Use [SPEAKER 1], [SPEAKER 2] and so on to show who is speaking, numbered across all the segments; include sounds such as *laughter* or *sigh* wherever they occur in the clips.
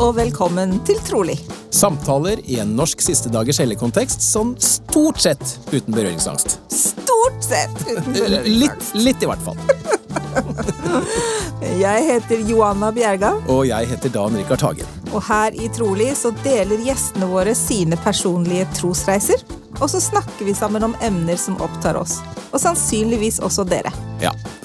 [SPEAKER 1] og velkommen til Trolig.
[SPEAKER 2] Samtaler i en norsk siste dagers helligkontekst sånn stort sett uten berøringsangst.
[SPEAKER 1] Stort sett uten
[SPEAKER 2] Litt, litt i hvert fall. *laughs*
[SPEAKER 1] Jeg heter Joanna Bjerga,
[SPEAKER 2] Og jeg heter Dan Rikard Hagen.
[SPEAKER 1] og her i Trolig så deler gjestene våre sine personlige trosreiser. Og så snakker vi sammen om emner som opptar oss, og sannsynligvis også dere.
[SPEAKER 2] Ja,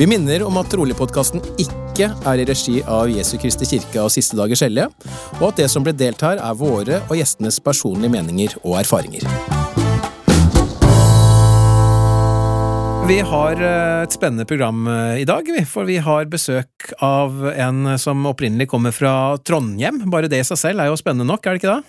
[SPEAKER 2] Vi minner om at Trolig-podkasten ikke er i regi av Jesu Kristi kirke og Siste dagers hellige, og at det som ble delt her, er våre og gjestenes personlige meninger og erfaringer. Vi har eh, et spennende program eh, i dag, for vi har besøk av en som opprinnelig kommer fra Trondheim. Bare det i seg selv er jo spennende nok, er det ikke det?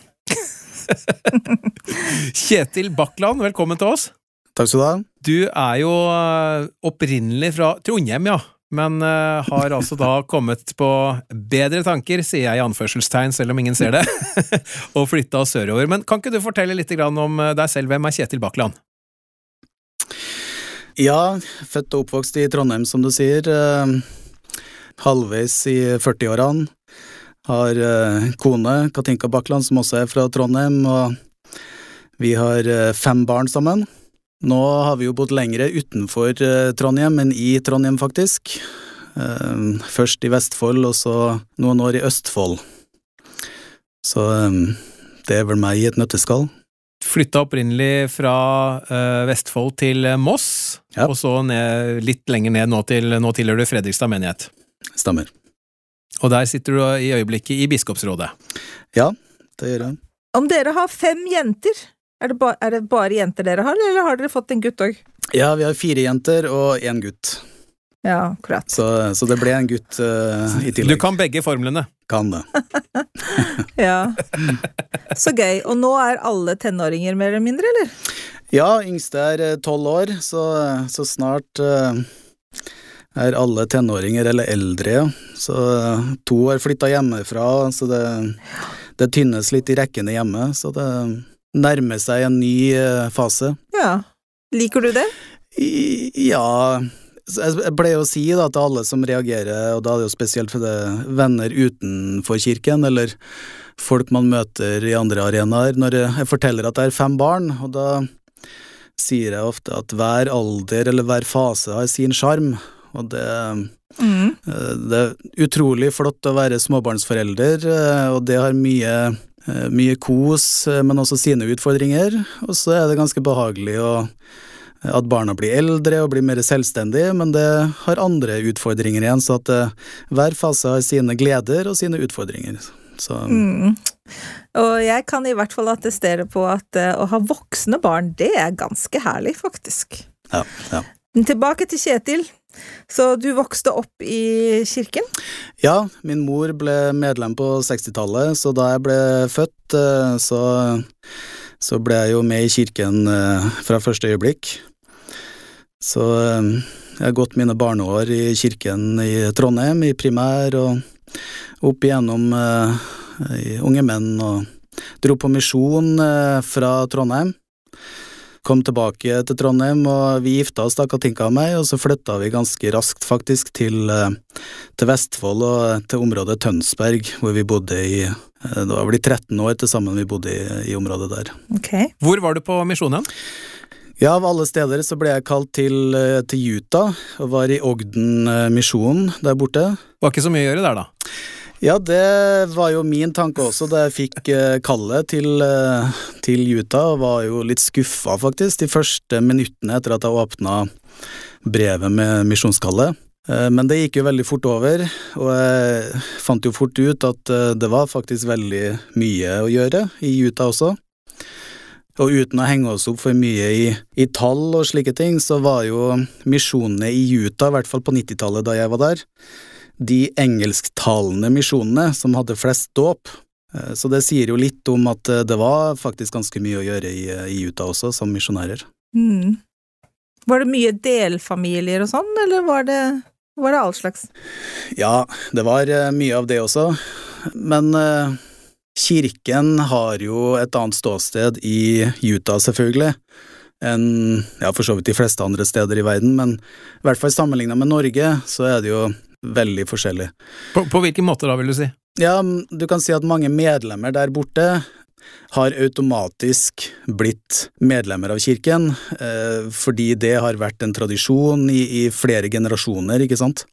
[SPEAKER 2] *laughs* Kjetil Bakland, velkommen til oss.
[SPEAKER 3] Takk skal du ha.
[SPEAKER 2] Du er jo eh, opprinnelig fra Trondheim, ja. Men uh, har altså da *laughs* kommet på bedre tanker, sier jeg i anførselstegn, selv om ingen ser det, *laughs* og flytta sørover. Men kan ikke du fortelle litt om eh, deg selv? Hvem er Kjetil Bakland?
[SPEAKER 3] Ja, født og oppvokst i Trondheim, som du sier. Halvveis i 40-årene. Har kone, Katinka Bakland, som også er fra Trondheim, og vi har fem barn sammen. Nå har vi jo bodd lengre utenfor eh, Trondheim enn i Trondheim, faktisk. Eh, først i Vestfold, og så noen år i Østfold. Så eh, det er vel meg i et nøtteskall.
[SPEAKER 2] Flytta opprinnelig fra Vestfold til Moss,
[SPEAKER 3] Ja.
[SPEAKER 2] og så ned, litt lenger ned nå, til, nå tilhører du Fredrikstad menighet.
[SPEAKER 3] Stemmer.
[SPEAKER 2] Og der sitter du i øyeblikket i biskopsrådet.
[SPEAKER 3] Ja, det gjør jeg.
[SPEAKER 1] Om dere har fem jenter, er det, ba er det bare jenter dere har, eller har dere fått en gutt òg?
[SPEAKER 3] Ja, vi har fire jenter og én gutt,
[SPEAKER 1] Ja, akkurat.
[SPEAKER 3] så, så det ble en gutt uh, i
[SPEAKER 2] Du kan begge formlene.
[SPEAKER 3] Kan det. *laughs*
[SPEAKER 1] Ja. Så gøy. Og nå er alle tenåringer mer eller mindre, eller?
[SPEAKER 3] Ja, yngste er eh, tolv år, så, så snart uh, er alle tenåringer eller eldre. ja. Så to har flytta hjemmefra, så det, det tynnes litt i rekkene hjemme. Så det nærmer seg en ny eh, fase.
[SPEAKER 1] Ja. Liker du det?
[SPEAKER 3] I, ja Jeg pleier å si da til alle som reagerer, og da er det jo spesielt for det venner utenfor kirken, eller folk man møter i andre arenaer, når jeg forteller at jeg har fem barn, og da sier jeg ofte at hver alder eller hver fase har sin sjarm, og det
[SPEAKER 1] Mm.
[SPEAKER 3] Eh, Det er utrolig flott å være småbarnsforelder, eh, og det har mye, mye kos, eh, men også sine utfordringer. Og så er det ganske behagelig å, at barna blir eldre og blir mer selvstendige, men det har andre utfordringer igjen, så at eh, hver fase har sine gleder og sine utfordringer. Så
[SPEAKER 1] Mm. Og jeg kan i hvert fall attestere på at eh, å ha voksne barn, det er ganske herlig, faktisk.
[SPEAKER 3] ja, ja.
[SPEAKER 1] Tilbake til Kjetil. Så du vokste opp i kirken?
[SPEAKER 3] Ja, min mor ble medlem på 60-tallet, så da jeg ble født, eh, så, så ble jeg jo med i kirken eh, fra første øyeblikk. Så eh, jeg har gått mine barneår i kirken i Trondheim, i primær, og opp igjennom i Unge Menn, og dro på misjon fra Trondheim. Kom tilbake til Trondheim, og vi gifta oss, da, Katinka og meg, og så flytta vi ganske raskt, faktisk, til, eh, til Vestfold og til området Tønsberg, hvor vi bodde i eh, Det var vel i 13 år til sammen vi bodde i, i området der.
[SPEAKER 1] Okay.
[SPEAKER 2] Hvor var du på misjonen?
[SPEAKER 3] Ja, av alle steder så ble jeg kalt til, eh, til Utah, og var i Ogden misjon der borte.
[SPEAKER 2] Var ikke så mye å gjøre der, da.
[SPEAKER 3] Ja, det var jo min tanke også da jeg fikk eh, kallet til, eh, til Utah, var jo litt skuffa faktisk de første minuttene etter at jeg åpna brevet med misjonskallet. Eh, Men det gikk jo veldig fort over, og jeg fant jo fort ut at det var faktisk veldig mye å gjøre i Utah også. Og uten å henge oss opp for mye i, i tall og slike ting, så var jo misjonene i Utah, i hvert fall på 90-tallet da jeg var der, de engelsktalende misjonene som hadde flest dåp. Eh, Så det sier jo litt om at eh, det var faktisk ganske mye å gjøre i, i Utah også, som misjonærer.
[SPEAKER 1] Mm. Var det mye delfamilier og sånn, eller var det, var det all slags?
[SPEAKER 3] Ja, det var eh, mye av det også, men kirken har jo et annet ståsted i Utah, selvfølgelig, enn ja, for så vidt de fleste andre steder i verden, men i hvert fall sammenligna med Norge, så er det jo veldig forskjellig.
[SPEAKER 2] På, på hvilken måte da, vil du si?
[SPEAKER 3] Ja, du kan si at mange medlemmer der borte har automatisk blitt medlemmer av kirken, eh, fordi det har vært en tradisjon i, i flere generasjoner, ikke sant.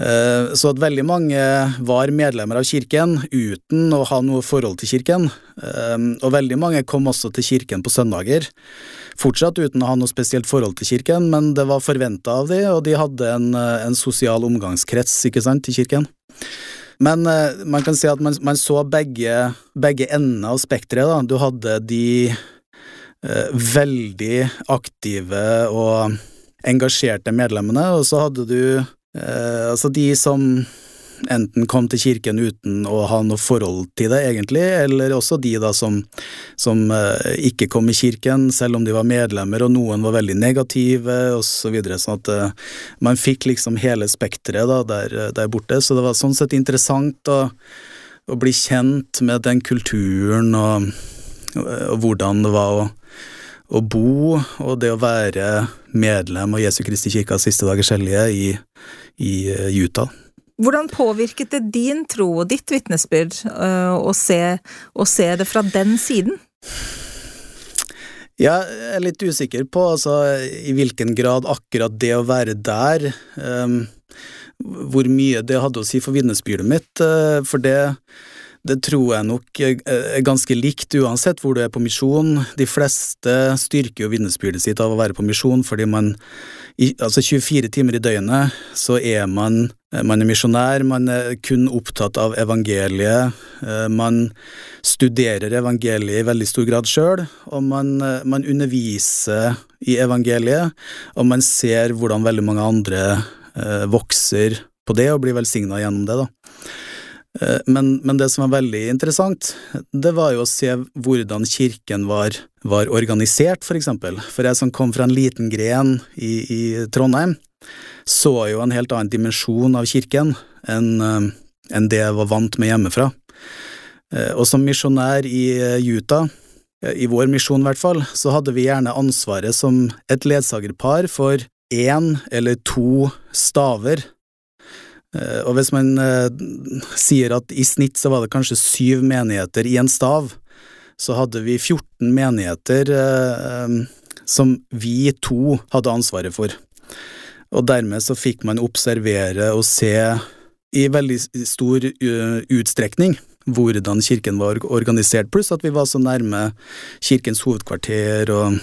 [SPEAKER 3] Eh, så at veldig mange var medlemmer av kirken uten å ha noe forhold til kirken, eh, og veldig mange kom også til kirken på søndager, fortsatt uten å ha noe spesielt forhold til kirken, men det var forventa av de, og de hadde en, en sosial omgangskrets, ikke sant, i kirken. Men man kan si at man, man så begge, begge endene av spekteret. Du hadde de eh, veldig aktive og engasjerte medlemmene, og så hadde du altså de som enten kom til kirken uten å ha noe forhold til det, egentlig, eller også de da som, som uh, ikke kom i kirken, selv om de var medlemmer, og noen var veldig negative, og så videre, sånn at uh, man fikk liksom hele spekteret der, der, borte, så det var sånn sett interessant å, å bli kjent med den kulturen og, og hvordan det var å å bo og det å være medlem av Jesu Kristi kirkas siste dagers hellige i, i Utah.
[SPEAKER 1] Hvordan påvirket det din tro og ditt vitnesbyrd uh, å, se, å se det fra den siden?
[SPEAKER 3] Jeg er litt usikker på altså, i hvilken grad akkurat det å være der um, Hvor mye det hadde å si for vitnesbyrdet mitt, uh, for det det tror jeg nok er ganske likt uansett hvor du er på misjon. De fleste styrker jo vitnesbyrdet sitt av å være på misjon, fordi man altså 24 timer i døgnet så er man man er misjonær, man er kun opptatt av evangeliet, eh, man studerer evangeliet i veldig stor grad sjøl, og man, eh, man, underviser i evangeliet, og man ser hvordan veldig mange andre eh, vokser på det og blir velsigna gjennom det, da. Eh, men, men, det som var veldig interessant, det var jo å se hvordan kirken var, var organisert, for eksempel. For jeg som kom fra en liten gren i, i Trondheim, så jo en helt annen dimensjon av kirken enn enn det jeg var vant med hjemmefra. Eh, og som misjonær i Utah, i vår misjon i hvert fall, så hadde vi gjerne ansvaret som et ledsagerpar for én eller to staver Eh, og hvis man eh, sier at i snitt så var det kanskje syv menigheter i en stav, så hadde vi 14 menigheter eh, som vi to hadde ansvaret for. Og dermed så fikk man observere og se i veldig stor utstrekning hvordan kirken var organisert, pluss at vi var så nærme kirkens hovedkvarter og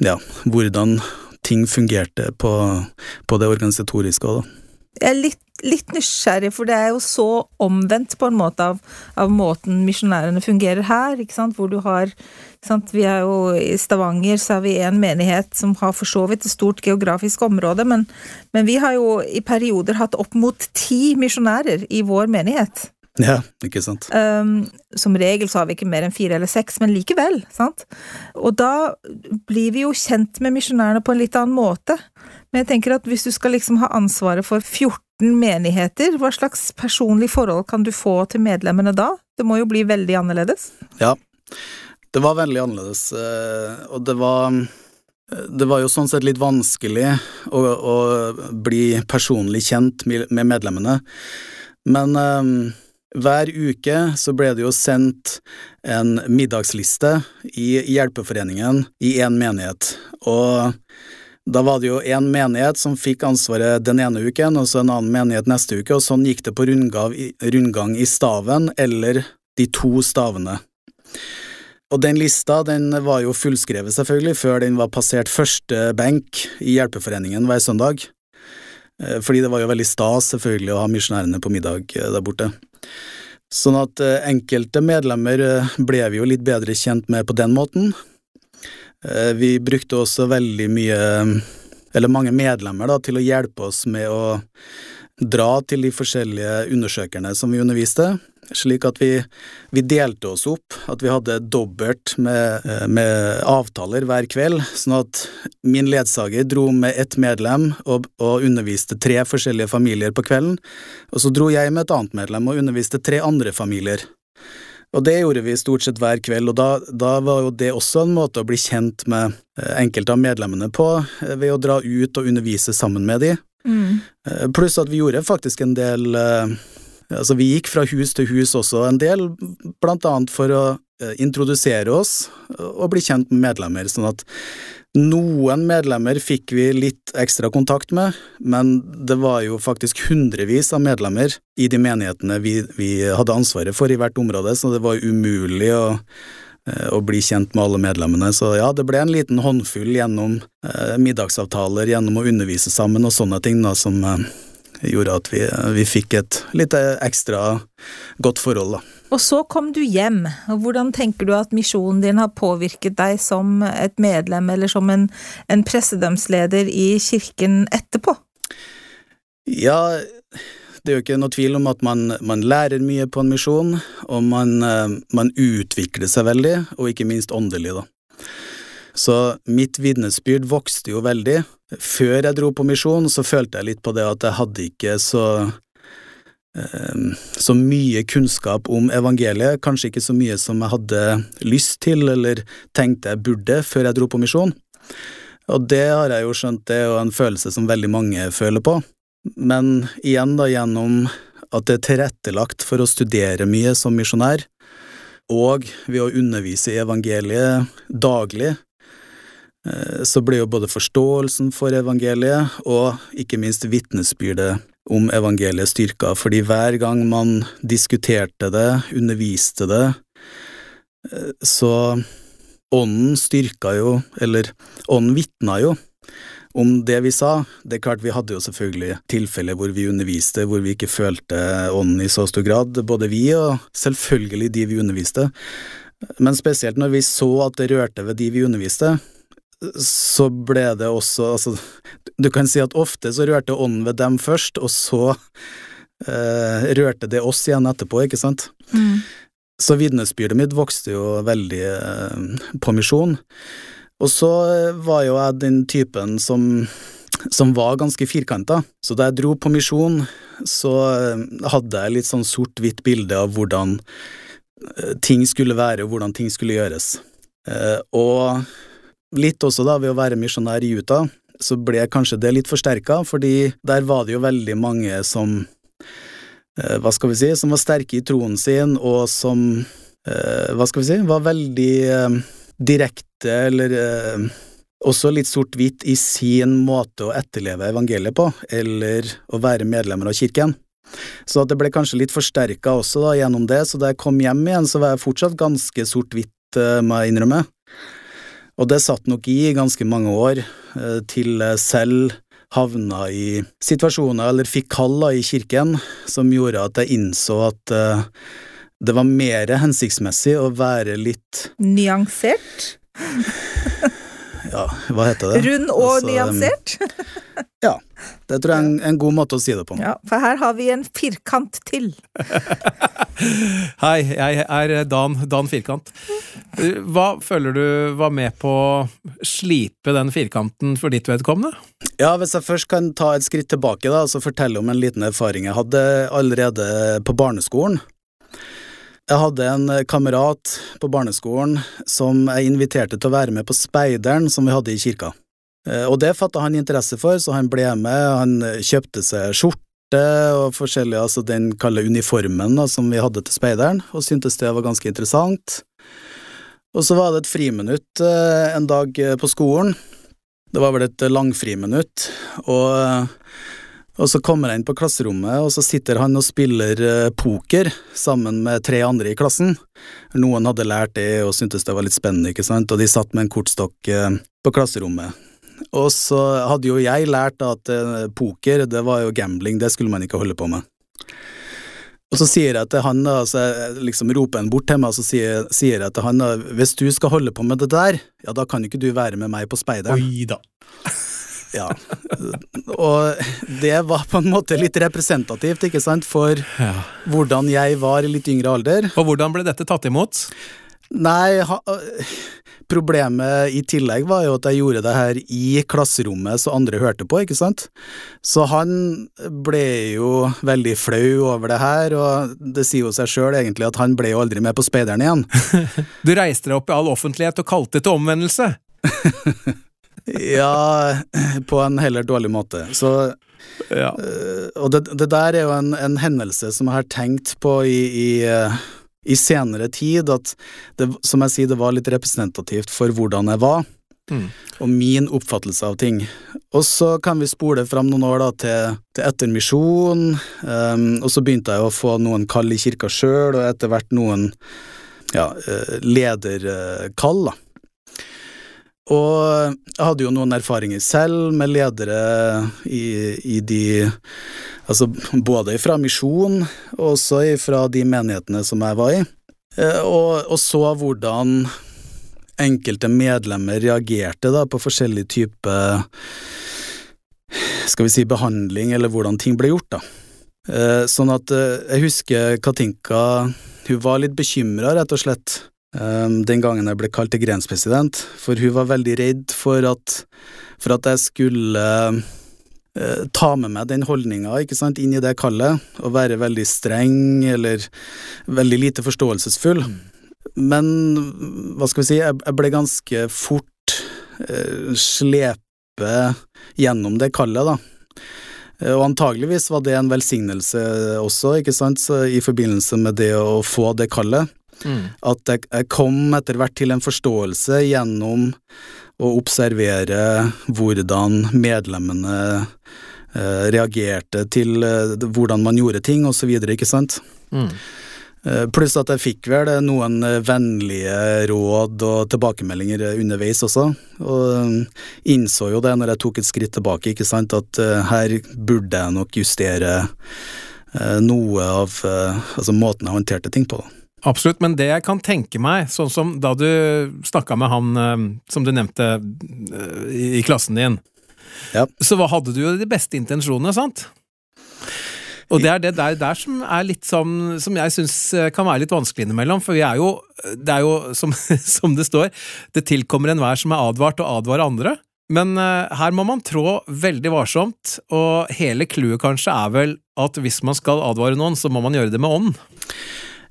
[SPEAKER 3] ja, hvordan ting fungerte på, på det organisatoriske òg, da.
[SPEAKER 1] Jeg er litt, litt, nysgjerrig, for det er jo så omvendt på en måte av, av måten misjonærene fungerer her, ikke sant, hvor du har Vi er jo i Stavanger, så har vi en menighet som har for så vidt et stort geografisk område, men, men vi har jo i perioder hatt opp mot ti misjonærer i vår menighet.
[SPEAKER 3] Ja, ikke sant.
[SPEAKER 1] Um, som regel så har vi ikke mer enn fire eller seks, men likevel, sant. Og da blir vi jo kjent med misjonærene på en litt annen måte. Men jeg tenker at hvis du skal liksom ha ansvaret for 14 menigheter, hva slags personlig forhold kan du få til medlemmene da? Det må jo bli veldig annerledes?
[SPEAKER 3] Ja, det var veldig annerledes, eh, og det var det var jo sånn sett litt vanskelig å, å bli personlig kjent med medlemmene, men um, hver uke så ble det jo sendt en middagsliste i Hjelpeforeningen i én menighet, og da var det jo én menighet som fikk ansvaret den ene uken, og så en annen menighet neste uke, og sånn gikk det på rundgang i staven eller de to stavene. Og den lista den var jo fullskrevet, selvfølgelig, før den var passert første benk i Hjelpeforeningen hver søndag. Eh, fordi det var jo veldig stas, selvfølgelig, å ha misjonærene på middag eh, der borte. Sånn at eh, enkelte medlemmer ble vi jo litt bedre kjent med på den måten, vi brukte også veldig mye, eller mange medlemmer, da, til å hjelpe oss med å dra til de forskjellige undersøkerne som vi underviste, slik at vi, vi, delte oss opp, at vi hadde dobbelt med, eh, med, avtaler hver kveld, sånn at min ledsager dro med ett medlem og, og, underviste tre forskjellige familier på kvelden, og så dro jeg med et annet medlem og underviste tre andre familier. Og det gjorde vi stort sett hver kveld, og da, da var jo det også en måte å bli kjent med eh, enkelte av medlemmene på, eh, ved å dra ut og undervise sammen med de. Mm. Pluss at vi gjorde faktisk en del Altså, vi gikk fra hus til hus også en del, blant annet for å eh, introdusere oss og bli kjent med medlemmer, sånn at noen medlemmer fikk vi litt ekstra kontakt med, men det var jo faktisk hundrevis av medlemmer i de menighetene vi, vi hadde ansvaret for i hvert område, så det var umulig å, eh, å bli kjent med alle medlemmene. Så ja, det ble en liten håndfull gjennom eh, middagsavtaler, gjennom å undervise sammen og sånne ting da, som eh, gjorde at vi, vi fikk et litt ekstra godt forhold, da.
[SPEAKER 1] Og så kom du hjem. Hvordan tenker du at misjonen din har påvirket deg som et medlem eller som en, en pressedømsleder i kirken etterpå?
[SPEAKER 3] Ja, det er jo ikke noe tvil om at man, man lærer mye på en misjon, og man, eh, man utvikler seg veldig, og ikke minst åndelig, da. Så mitt vitnesbyrd vokste jo veldig. Før jeg dro på misjon, så følte jeg litt på det at jeg hadde ikke så så mye kunnskap om evangeliet, kanskje ikke så mye som jeg hadde lyst til eller tenkte jeg burde før jeg dro på misjon. Og det har jeg jo skjønt, det er jo en følelse som veldig mange føler på. Men igjen, da, gjennom at det er tilrettelagt for å studere mye som misjonær, og ved å undervise i evangeliet daglig, Eh, så blir jo både forståelsen for evangeliet og ikke minst vitnesbyrdet om evangeliet styrka, fordi hver gang man diskuterte det, underviste det, eh, så ånden styrka jo, eller ånden vitna jo om det vi sa. Det er klart vi hadde jo selvfølgelig tilfeller hvor vi underviste hvor vi ikke følte ånden i så stor grad, både vi og selvfølgelig de vi underviste, men spesielt når vi så at det rørte ved de vi underviste, så ble det også Altså, du kan si at ofte så rørte ånden ved dem først, og så eh, rørte det oss igjen etterpå, ikke sant? Mm. Så vitnesbyrdet mitt vokste jo veldig eh, på misjon. Og så var jo jeg den typen som som var ganske firkanta. Så da jeg dro på misjon, så eh, hadde jeg litt sånn sort-hvitt bilde av hvordan eh, ting skulle være, og hvordan ting skulle gjøres. Eh, og Litt også da ved å være misjonær i Utah, så ble kanskje det litt forsterka, fordi der var det jo veldig mange som eh, Hva skal vi si, som var sterke i troen sin, og som eh, Hva skal vi si, var veldig eh, direkte, eller også litt sort-hvitt i sin måte å etterleve evangeliet på, eller å være medlemmer av kirken. Så det ble kanskje litt forsterka også da, gjennom det, så da jeg kom hjem igjen, så var jeg fortsatt ganske sort-hvitt, må jeg innrømme. Og det satt nok i ganske mange år, eh, til selv havna i situasjoner, eller fikk kall i kirken, som gjorde at jeg innså at uh, det var mer hensiktsmessig å være litt
[SPEAKER 1] Nyansert? *laughs*
[SPEAKER 3] ja, hva heter det?
[SPEAKER 1] Rund og altså, nyansert? *laughs*
[SPEAKER 3] ja. Det tror jeg er en, en, god måte å si det på.
[SPEAKER 1] Ja, For her har vi en firkant til. *laughs*
[SPEAKER 2] Hei, jeg er Dan, Dan Firkant. Hva føler du var med på å slipe den firkanten for ditt vedkommende?
[SPEAKER 3] Ja, Hvis jeg først kan ta et skritt tilbake da, så fortelle om en liten erfaring jeg hadde allerede på barneskolen. Jeg hadde en kamerat på barneskolen som jeg inviterte til å være med på speideren som vi hadde i kirka. Eh, og det fatta han interesse for, så han ble med, han kjøpte seg skjorte og forskjellig, altså den kalde uniformen da, som vi hadde til speideren, og syntes det var ganske interessant. Og så var det et friminutt eh, en dag eh, på skolen. Det var vel et langfriminutt, og, og så kommer jeg inn på klasserommet, og så sitter han og spiller poker sammen med tre andre i klassen. Noen hadde lært det og syntes det var litt spennende, ikke sant, og de satt med en kortstokk på klasserommet. Og så hadde jo jeg lært at uh, poker, det var jo gambling, det skulle man ikke holde på med. Og så sier jeg til han, da, så jeg liksom roper han bort til meg, og så sier, sier jeg til han da, hvis du skal holde på med det der, ja, da kan ikke du være med meg på speideren.
[SPEAKER 2] Oi da.
[SPEAKER 3] Ja. Og det var på en måte litt representativt, ikke sant, for
[SPEAKER 2] Ja.
[SPEAKER 3] hvordan jeg var i litt yngre alder.
[SPEAKER 2] Og hvordan ble dette tatt imot?
[SPEAKER 3] Nei, ha, problemet i tillegg var jo at jeg gjorde det her i klasserommet så andre hørte på, ikke sant? Så han ble jo veldig flau over det her, og det sier jo seg sjøl egentlig at han ble jo aldri med på Speideren igjen. *laughs*
[SPEAKER 2] Du reiste deg opp i all offentlighet og kalte til omvendelse. *laughs*
[SPEAKER 3] Ja, på en heller dårlig måte. Så
[SPEAKER 2] Ja.
[SPEAKER 3] Øh, og det, det der er jo en, en hendelse som jeg har tenkt på i, i, eh, i senere tid, at det, som jeg sier, det var litt representativt for hvordan jeg var,
[SPEAKER 2] Mm.
[SPEAKER 3] og min oppfattelse av ting. Og så kan vi spole fram noen år da til, til etter misjon, um, og så begynte jeg å få noen kall i kirka sjøl, og etter hvert noen ja, eh, lederkall, da. Og jeg hadde jo noen erfaringer selv med ledere i, i de Altså både fra misjon, og også fra de menighetene som jeg var i. Eh, Og, og så hvordan enkelte medlemmer reagerte da på forskjellig type Skal vi si behandling, eller hvordan ting ble gjort, da. Eh, Sånn at eh, jeg husker Katinka Hun var litt bekymra, rett og slett, den gangen jeg ble kalt til grenspresident, for hun var veldig redd for at, for at jeg skulle eh, ta med meg den holdninga inn i det kallet, og være veldig streng eller veldig lite forståelsesfull. Men hva skal vi si, jeg, ble ganske fort eh, slepe gjennom det kallet, da. Eh, Og antageligvis var det en velsignelse også, ikke sant, så i forbindelse med det å få det kallet.
[SPEAKER 2] Mm.
[SPEAKER 3] At jeg, jeg kom etter hvert til en forståelse gjennom å observere hvordan medlemmene eh, reagerte til eh, hvordan man gjorde ting, videre, ikke sant.
[SPEAKER 2] Mm.
[SPEAKER 3] Eh, Pluss at jeg fikk vel eh, noen eh, vennlige råd og tilbakemeldinger underveis også, og innså jo det når jeg tok et skritt tilbake, ikke sant, at her burde jeg nok justere noe av altså måten jeg håndterte ting på. da.
[SPEAKER 2] Absolutt, men det jeg kan tenke meg, sånn som da du snakka med han eh, som du nevnte eh, i, klassen din,
[SPEAKER 3] Ja.
[SPEAKER 2] så hadde du jo de beste intensjonene, sant? Og det er det der, der som er litt sånn Som jeg syns kan være litt vanskelig innimellom, for vi er jo Det er jo som, *laughs* som det står, det tilkommer enhver som er advart, å advare andre. Men eh, her må man trå veldig varsomt, og hele clouet kanskje er vel at hvis man skal advare noen, så må man gjøre det med ånd.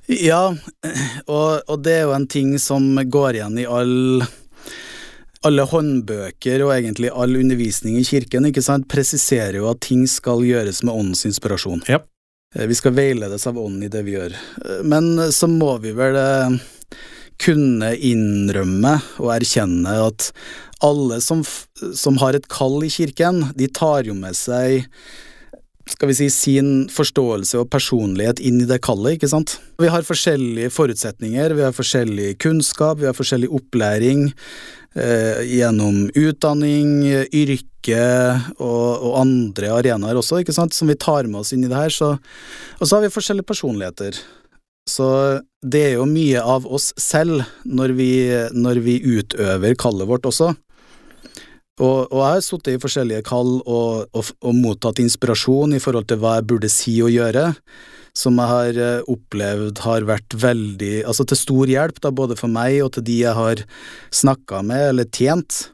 [SPEAKER 3] Ja, og, og det er jo en ting som går igjen i all alle håndbøker og egentlig all undervisning i kirken ikke sant, presiserer jo at ting skal gjøres med åndens inspirasjon.
[SPEAKER 2] Ja.
[SPEAKER 3] Eh, Vi skal veiledes av ånden i det vi gjør. Eh, Men så må vi vel eh, kunne innrømme og erkjenne at alle som, som har et kall i kirken, de tar jo med seg skal vi si, sin forståelse og personlighet inn i det kallet, ikke sant. Vi har forskjellige forutsetninger, vi har forskjellig kunnskap, vi har forskjellig opplæring eh, gjennom utdanning, yrke og, og andre arenaer også, ikke sant, som vi tar med oss inn i det her. Så, og så har vi forskjellige personligheter. Så det er jo mye av oss selv når vi, når vi utøver kallet vårt også. Og, og jeg har sittet i forskjellige kall og, og, og mottatt inspirasjon i forhold til hva jeg burde si og gjøre, som jeg har eh, opplevd har vært veldig Altså til stor hjelp, da, både for meg og til de jeg har snakka med eller tjent.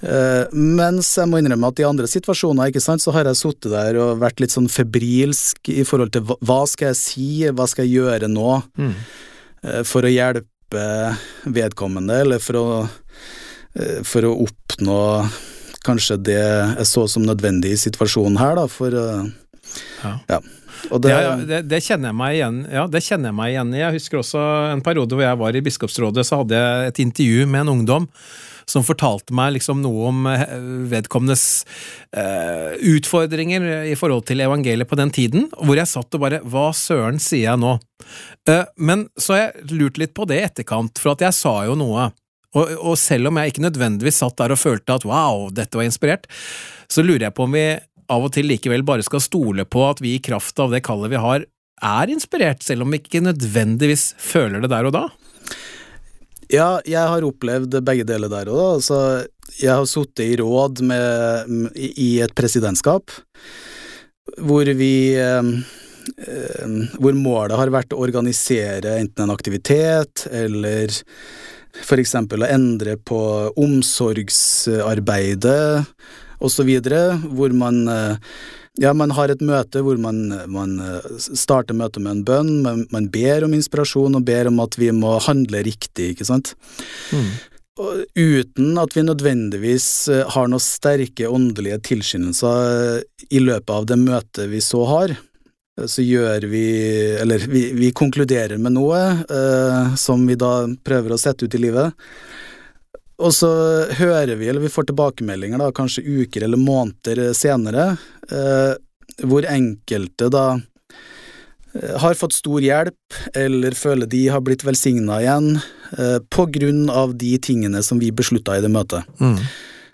[SPEAKER 3] Uh, mens jeg må innrømme at i andre situasjoner ikke sant, så har jeg sittet der og vært litt sånn febrilsk i forhold til hva, hva skal jeg si, hva skal jeg gjøre nå,
[SPEAKER 2] Mm.
[SPEAKER 3] uh, for å hjelpe vedkommende, eller for å, eh, for å oppnå kanskje det jeg så som nødvendig i situasjonen her, da, for ja.
[SPEAKER 2] Ja.
[SPEAKER 3] Og det,
[SPEAKER 2] Ja, ja, det, det kjenner jeg meg igjen Ja, det kjenner jeg meg igjen i. Jeg husker også en periode hvor jeg var i biskopsrådet, så hadde jeg et intervju med en ungdom som fortalte meg liksom noe om eh, vedkommendes eh, utfordringer i forhold til evangeliet på den tiden, hvor jeg satt og bare Hva søren sier jeg nå? Eh, men så har jeg lurt litt på det i etterkant, for at jeg sa jo noe. Og, og selv om jeg ikke nødvendigvis satt der og følte at wow, dette var inspirert, så lurer jeg på om vi av og til likevel bare skal stole på at vi i kraft av det kallet vi har, er inspirert, selv om vi ikke nødvendigvis føler det der og da.
[SPEAKER 3] Ja, jeg har opplevd begge deler der og da. Altså, jeg har sittet i råd med, i et presidentskap hvor vi Hvor målet har vært å organisere enten en aktivitet eller eksempel å endre på omsorgsarbeidet osv., hvor man ja, man har et møte hvor man, man starter møtet med en bønn, man, man, ber om inspirasjon og ber om at vi må handle riktig, ikke sant. Mm. Uten at vi nødvendigvis har noen sterke åndelige tilskyndelser i løpet av det møtet vi så har, så gjør vi Eller vi, vi konkluderer med noe eh, som vi da prøver å sette ut i livet. Og så hører vi, eller vi får tilbakemeldinger da, kanskje uker eller måneder senere, eh, hvor enkelte da eh, har fått stor hjelp, eller føler de har blitt velsigna igjen, eh, på grunn av de tingene som vi beslutta i det møtet. Mm.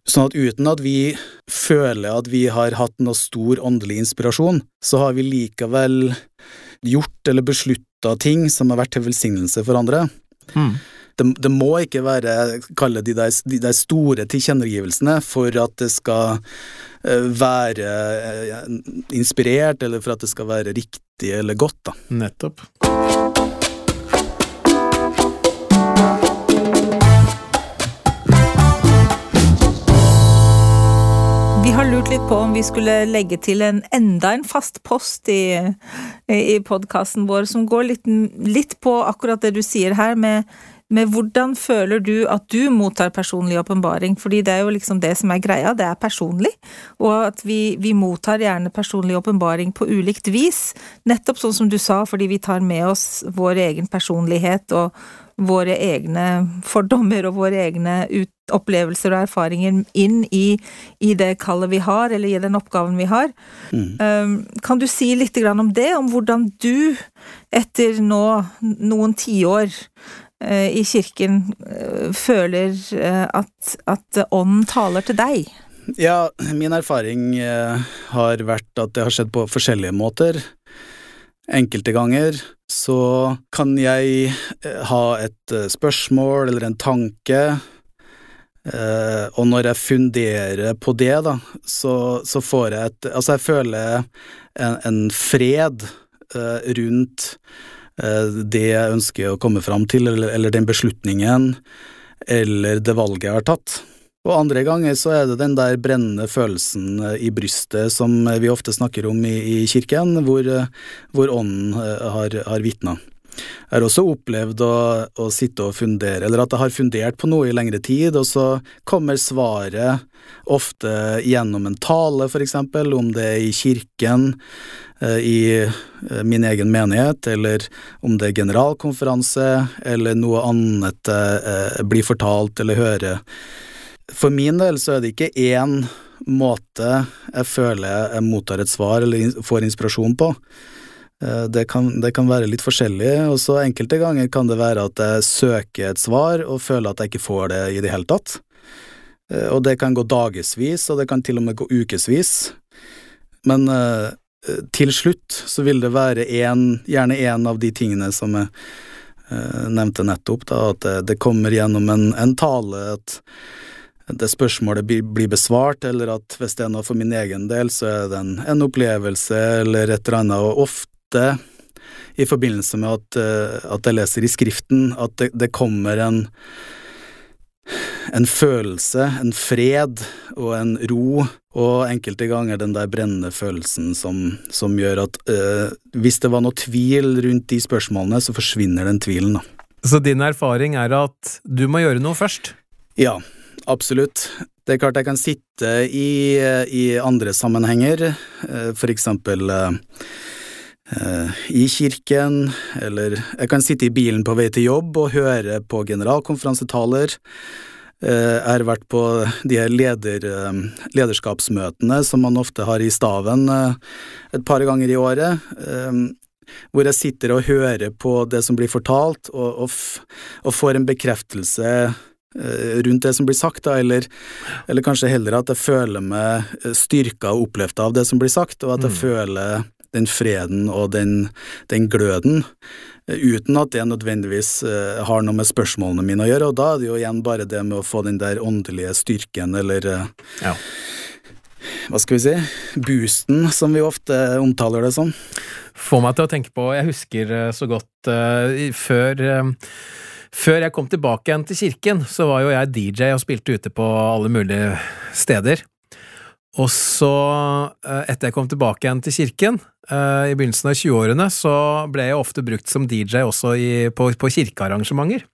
[SPEAKER 3] Sånn at uten at vi føler at vi har hatt noe stor åndelig inspirasjon, så har vi likevel gjort eller beslutta ting som har vært til velsignelse for andre. Mm det, det, må ikke være kalle de der, de der store tilkjennegivelsene for at det skal uh, være uh, inspirert, eller for at det skal være riktig eller godt, da.
[SPEAKER 2] Nettopp.
[SPEAKER 1] Vi lurt litt på om vi skulle legge til en enda en fast post i, i podkasten vår som går litt, litt på akkurat det du sier her, med med hvordan føler du at du mottar personlig åpenbaring, fordi det er jo liksom det som er greia, det er personlig, og at vi, vi mottar gjerne personlig åpenbaring på ulikt vis, nettopp sånn som du sa, fordi vi tar med oss vår egen personlighet og våre egne fordommer og våre egne opplevelser og erfaringer inn i, i, det kallet vi har, eller i den oppgaven vi har. Mm. Um, kan du si litt om det, om hvordan du, etter nå noen tiår, i kirken eh, føler eh, at, at ånden taler til deg?
[SPEAKER 3] Ja, min erfaring har vært at det har skjedd på forskjellige måter. Enkelte ganger så kan jeg ha et spørsmål eller en tanke, og når jeg funderer på det, da, så, så får jeg et Altså, jeg føler en, en fred rundt Eh, det jeg ønsker å komme fram til, eller, eller, den beslutningen, eller det valget jeg har tatt. Og andre ganger så er det den der brennende følelsen eh, i brystet som vi ofte snakker om i, i kirken, hvor, eh, hvor ånden har, har vitna. Jeg har også opplevd å, å, sitte og fundere, eller at jeg har fundert på noe i lengre tid, og så kommer svaret ofte gjennom en tale, for eksempel, om det er i kirken, eh, i eh, min egen menighet, eller om det er generalkonferanse, eller noe annet jeg blir fortalt eller hører. For min del så er det ikke én måte jeg føler jeg mottar et svar eller får inspirasjon på. Eh, det kan, det kan, være litt forskjellig, og så enkelte ganger kan det være at jeg søker et svar og føler at jeg ikke får det i det hele tatt. Eh, og det kan gå dagevis, og det kan til og med gå ukevis. Men uh, til slutt så vil det være en, gjerne en av de tingene som jeg uh, nevnte nettopp, da, at det, kommer gjennom en, en, tale at det spørsmålet blir besvart, eller at hvis det er noe for min egen del, så er det en, en opplevelse eller et eller annet, og ofte ofte i forbindelse med at, eh, at jeg leser i Skriften, at det, det kommer en en følelse, en fred og en ro, og enkelte ganger den der brennende følelsen som, som gjør at øh, hvis det var noe tvil rundt de spørsmålene, så forsvinner den tvilen, da.
[SPEAKER 2] Så din erfaring er at du må gjøre noe først?
[SPEAKER 3] Ja, absolutt. Det er klart jeg kan sitte i, i andre sammenhenger, eh, for eksempel Eh, i kirken, eller jeg kan sitte i bilen på vei til jobb og høre på generalkonferansetaler. Eh, jeg har vært på de her leder, eh, lederskapsmøtene som man ofte har i staven et par ganger i året, hvor jeg sitter og hører på det som blir fortalt, og, og, og får en bekreftelse rundt det som blir sagt, da, eller, eller, kanskje heller at jeg føler meg styrka og opplevd av det som blir sagt, og at jeg mm. føler den freden og den, den gløden, eh, uten at det nødvendigvis eh, har noe med spørsmålene mine å gjøre, og da er det jo igjen bare det med å få den der åndelige styrken, eller eh,
[SPEAKER 2] Ja.
[SPEAKER 3] hva skal vi si, boosten, som vi ofte omtaler det som.
[SPEAKER 2] Får meg til å tenke på Jeg husker så godt før Før jeg kom tilbake igjen til kirken, så var jo jeg DJ og spilte ute på alle mulige steder. Og så, eh, etter jeg kom tilbake igjen til kirken, eh, i begynnelsen av 20-årene, så ble jeg ofte brukt som DJ også i, på, på kirkearrangementer.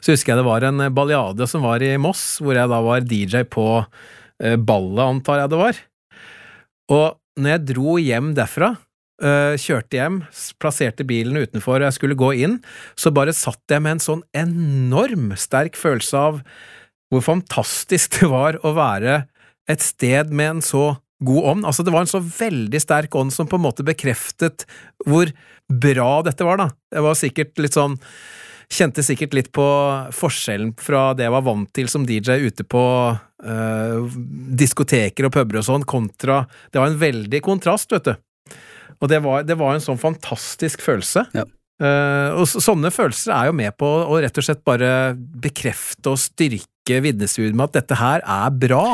[SPEAKER 2] Så husker jeg det var en baljade som var i Moss, hvor jeg da var DJ på eh, ballet, antar jeg det var. Og når jeg dro hjem derfra, eh, kjørte hjem, plasserte bilen utenfor og jeg skulle gå inn, så bare satt jeg med en sånn enorm sterk følelse av hvor fantastisk det var å være et sted med en så god ånd. Altså, det var en så veldig sterk ånd som på en måte bekreftet hvor bra dette var, da. Jeg var sikkert litt sånn Kjente sikkert litt på forskjellen fra det jeg var vant til som DJ ute på øh, diskoteker og puber og sånn, kontra Det var en veldig kontrast, vet du. Og det var, det var en sånn fantastisk følelse.
[SPEAKER 3] Ja.
[SPEAKER 2] Uh, og så, sånne følelser er jo med på å rett og slett bare bekrefte og styrke vitnesbyrdet med at dette her er bra.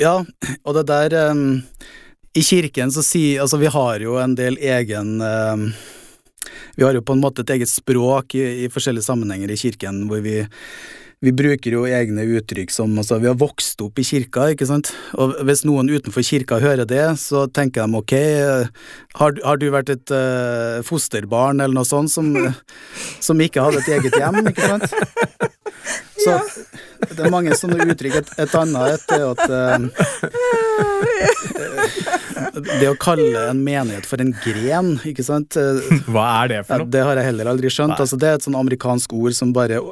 [SPEAKER 3] Ja, og det der um, I kirken så sier Altså, vi har jo en del egen um, Vi har jo på en måte et eget språk i, i forskjellige sammenhenger i kirken hvor vi vi bruker jo egne uttrykk som altså, vi har vokst opp i kirka, ikke sant, og hvis noen utenfor kirka hører det, så tenker de ok, har, har du vært et uh, fosterbarn eller noe sånt som, *laughs* som ikke hadde et eget hjem, ikke sant? Så det er mange sånne uttrykk. Et, et annet et er at uh, Det å kalle en menighet for en gren, ikke sant, *laughs*
[SPEAKER 2] Hva er det for noe?
[SPEAKER 3] det har jeg heller aldri skjønt. Altså, det er et sånn amerikansk ord som bare er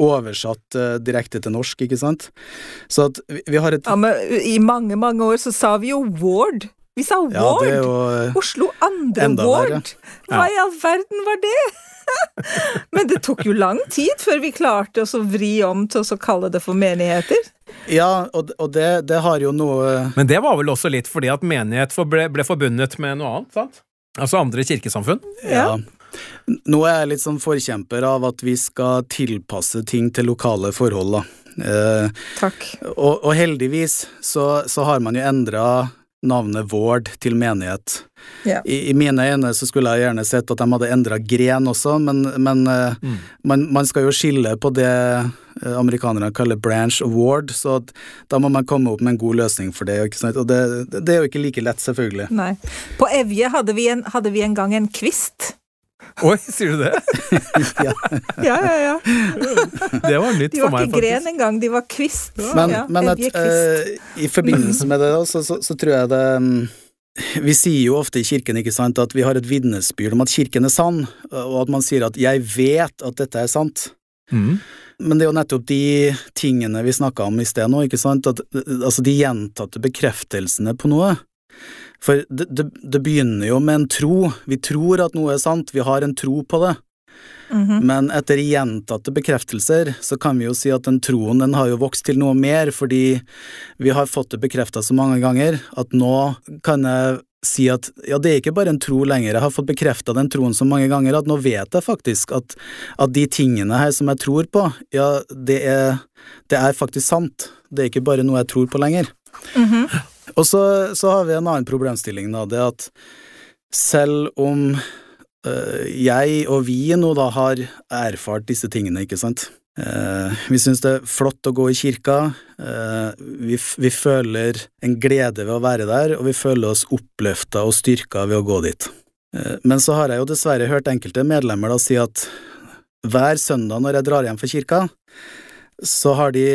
[SPEAKER 3] oversatt uh, direkte til norsk, ikke sant. Så at vi, vi har et
[SPEAKER 1] Ja, men I mange, mange år så sa vi jo Ward. Vi sa Ward!
[SPEAKER 3] jo eh,
[SPEAKER 1] Oslo andre Ward! Hva i all verden var det? *laughs* Men det tok jo lang tid før vi klarte å vri om til å kalle det for menigheter.
[SPEAKER 3] Ja, og, og det, det har jo noe
[SPEAKER 2] Men det var vel også litt fordi at menighet ble, ble forbundet med noe annet, sant? Altså andre kirkesamfunn?
[SPEAKER 3] Ja. Nå er jeg litt sånn forkjemper av at vi skal tilpasse ting til lokale forhold, da. Eh,
[SPEAKER 1] Takk.
[SPEAKER 3] og, og heldigvis så, så har man jo endra navnet Vård til menighet.
[SPEAKER 1] Yeah.
[SPEAKER 3] I, I mine øyne så skulle jeg gjerne sett at de hadde endra gren også, men, men eh,
[SPEAKER 2] Mm.
[SPEAKER 3] man, man skal jo skille på det eh, amerikanerne kaller branch award, ward, så at, da må man komme opp med en god løsning for det. Ikke sant? Og det, det er jo ikke like lett, selvfølgelig.
[SPEAKER 1] Nei. På Evje hadde vi en, hadde vi en gang en kvist.
[SPEAKER 2] Oi, sier du det? *laughs*
[SPEAKER 1] Ja, ja, ja.
[SPEAKER 2] Det var nytt
[SPEAKER 1] De
[SPEAKER 2] for
[SPEAKER 1] var
[SPEAKER 2] meg,
[SPEAKER 1] ikke gren
[SPEAKER 2] faktisk.
[SPEAKER 1] engang, de var kvist.
[SPEAKER 3] Men,
[SPEAKER 1] ja,
[SPEAKER 3] men at,
[SPEAKER 1] uh,
[SPEAKER 3] eh, i forbindelse med det, da, så, så, så tror jeg det um, Vi sier jo ofte i kirken ikke sant, at vi har et vitnesbyrd om at kirken er sann, og at man sier at 'jeg vet at dette er sant'.
[SPEAKER 2] Mm.
[SPEAKER 3] Men det er jo nettopp de tingene vi snakka om i sted nå, ikke sant, at, altså de gjentatte bekreftelsene på noe. For det, det, det begynner jo med en tro, vi tror at noe er sant, vi har en tro på det.
[SPEAKER 1] Mhm.
[SPEAKER 3] Men etter gjentatte bekreftelser så kan vi jo si at den troen den har jo vokst til noe mer, fordi vi har fått det bekrefta så mange ganger at nå kan jeg si at ja, det er ikke bare en tro lenger, jeg har fått bekrefta den troen så mange ganger at nå vet jeg faktisk at, at de tingene her som jeg tror på, ja, det er, det er faktisk sant. Det er ikke bare noe jeg tror på lenger.
[SPEAKER 1] Mhm.
[SPEAKER 3] Og så, så har vi en annen problemstilling, da, det at selv om øh, jeg og vi nå da har erfart disse tingene, ikke sant. Eh, vi syns det er flott å gå i kirka, eh, vi, vi føler en glede ved å være der, og vi føler oss oppløfta og styrka ved å gå dit. Men så har jeg jo dessverre hørt enkelte medlemmer da si at hver søndag når jeg drar hjem fra kirka, så har de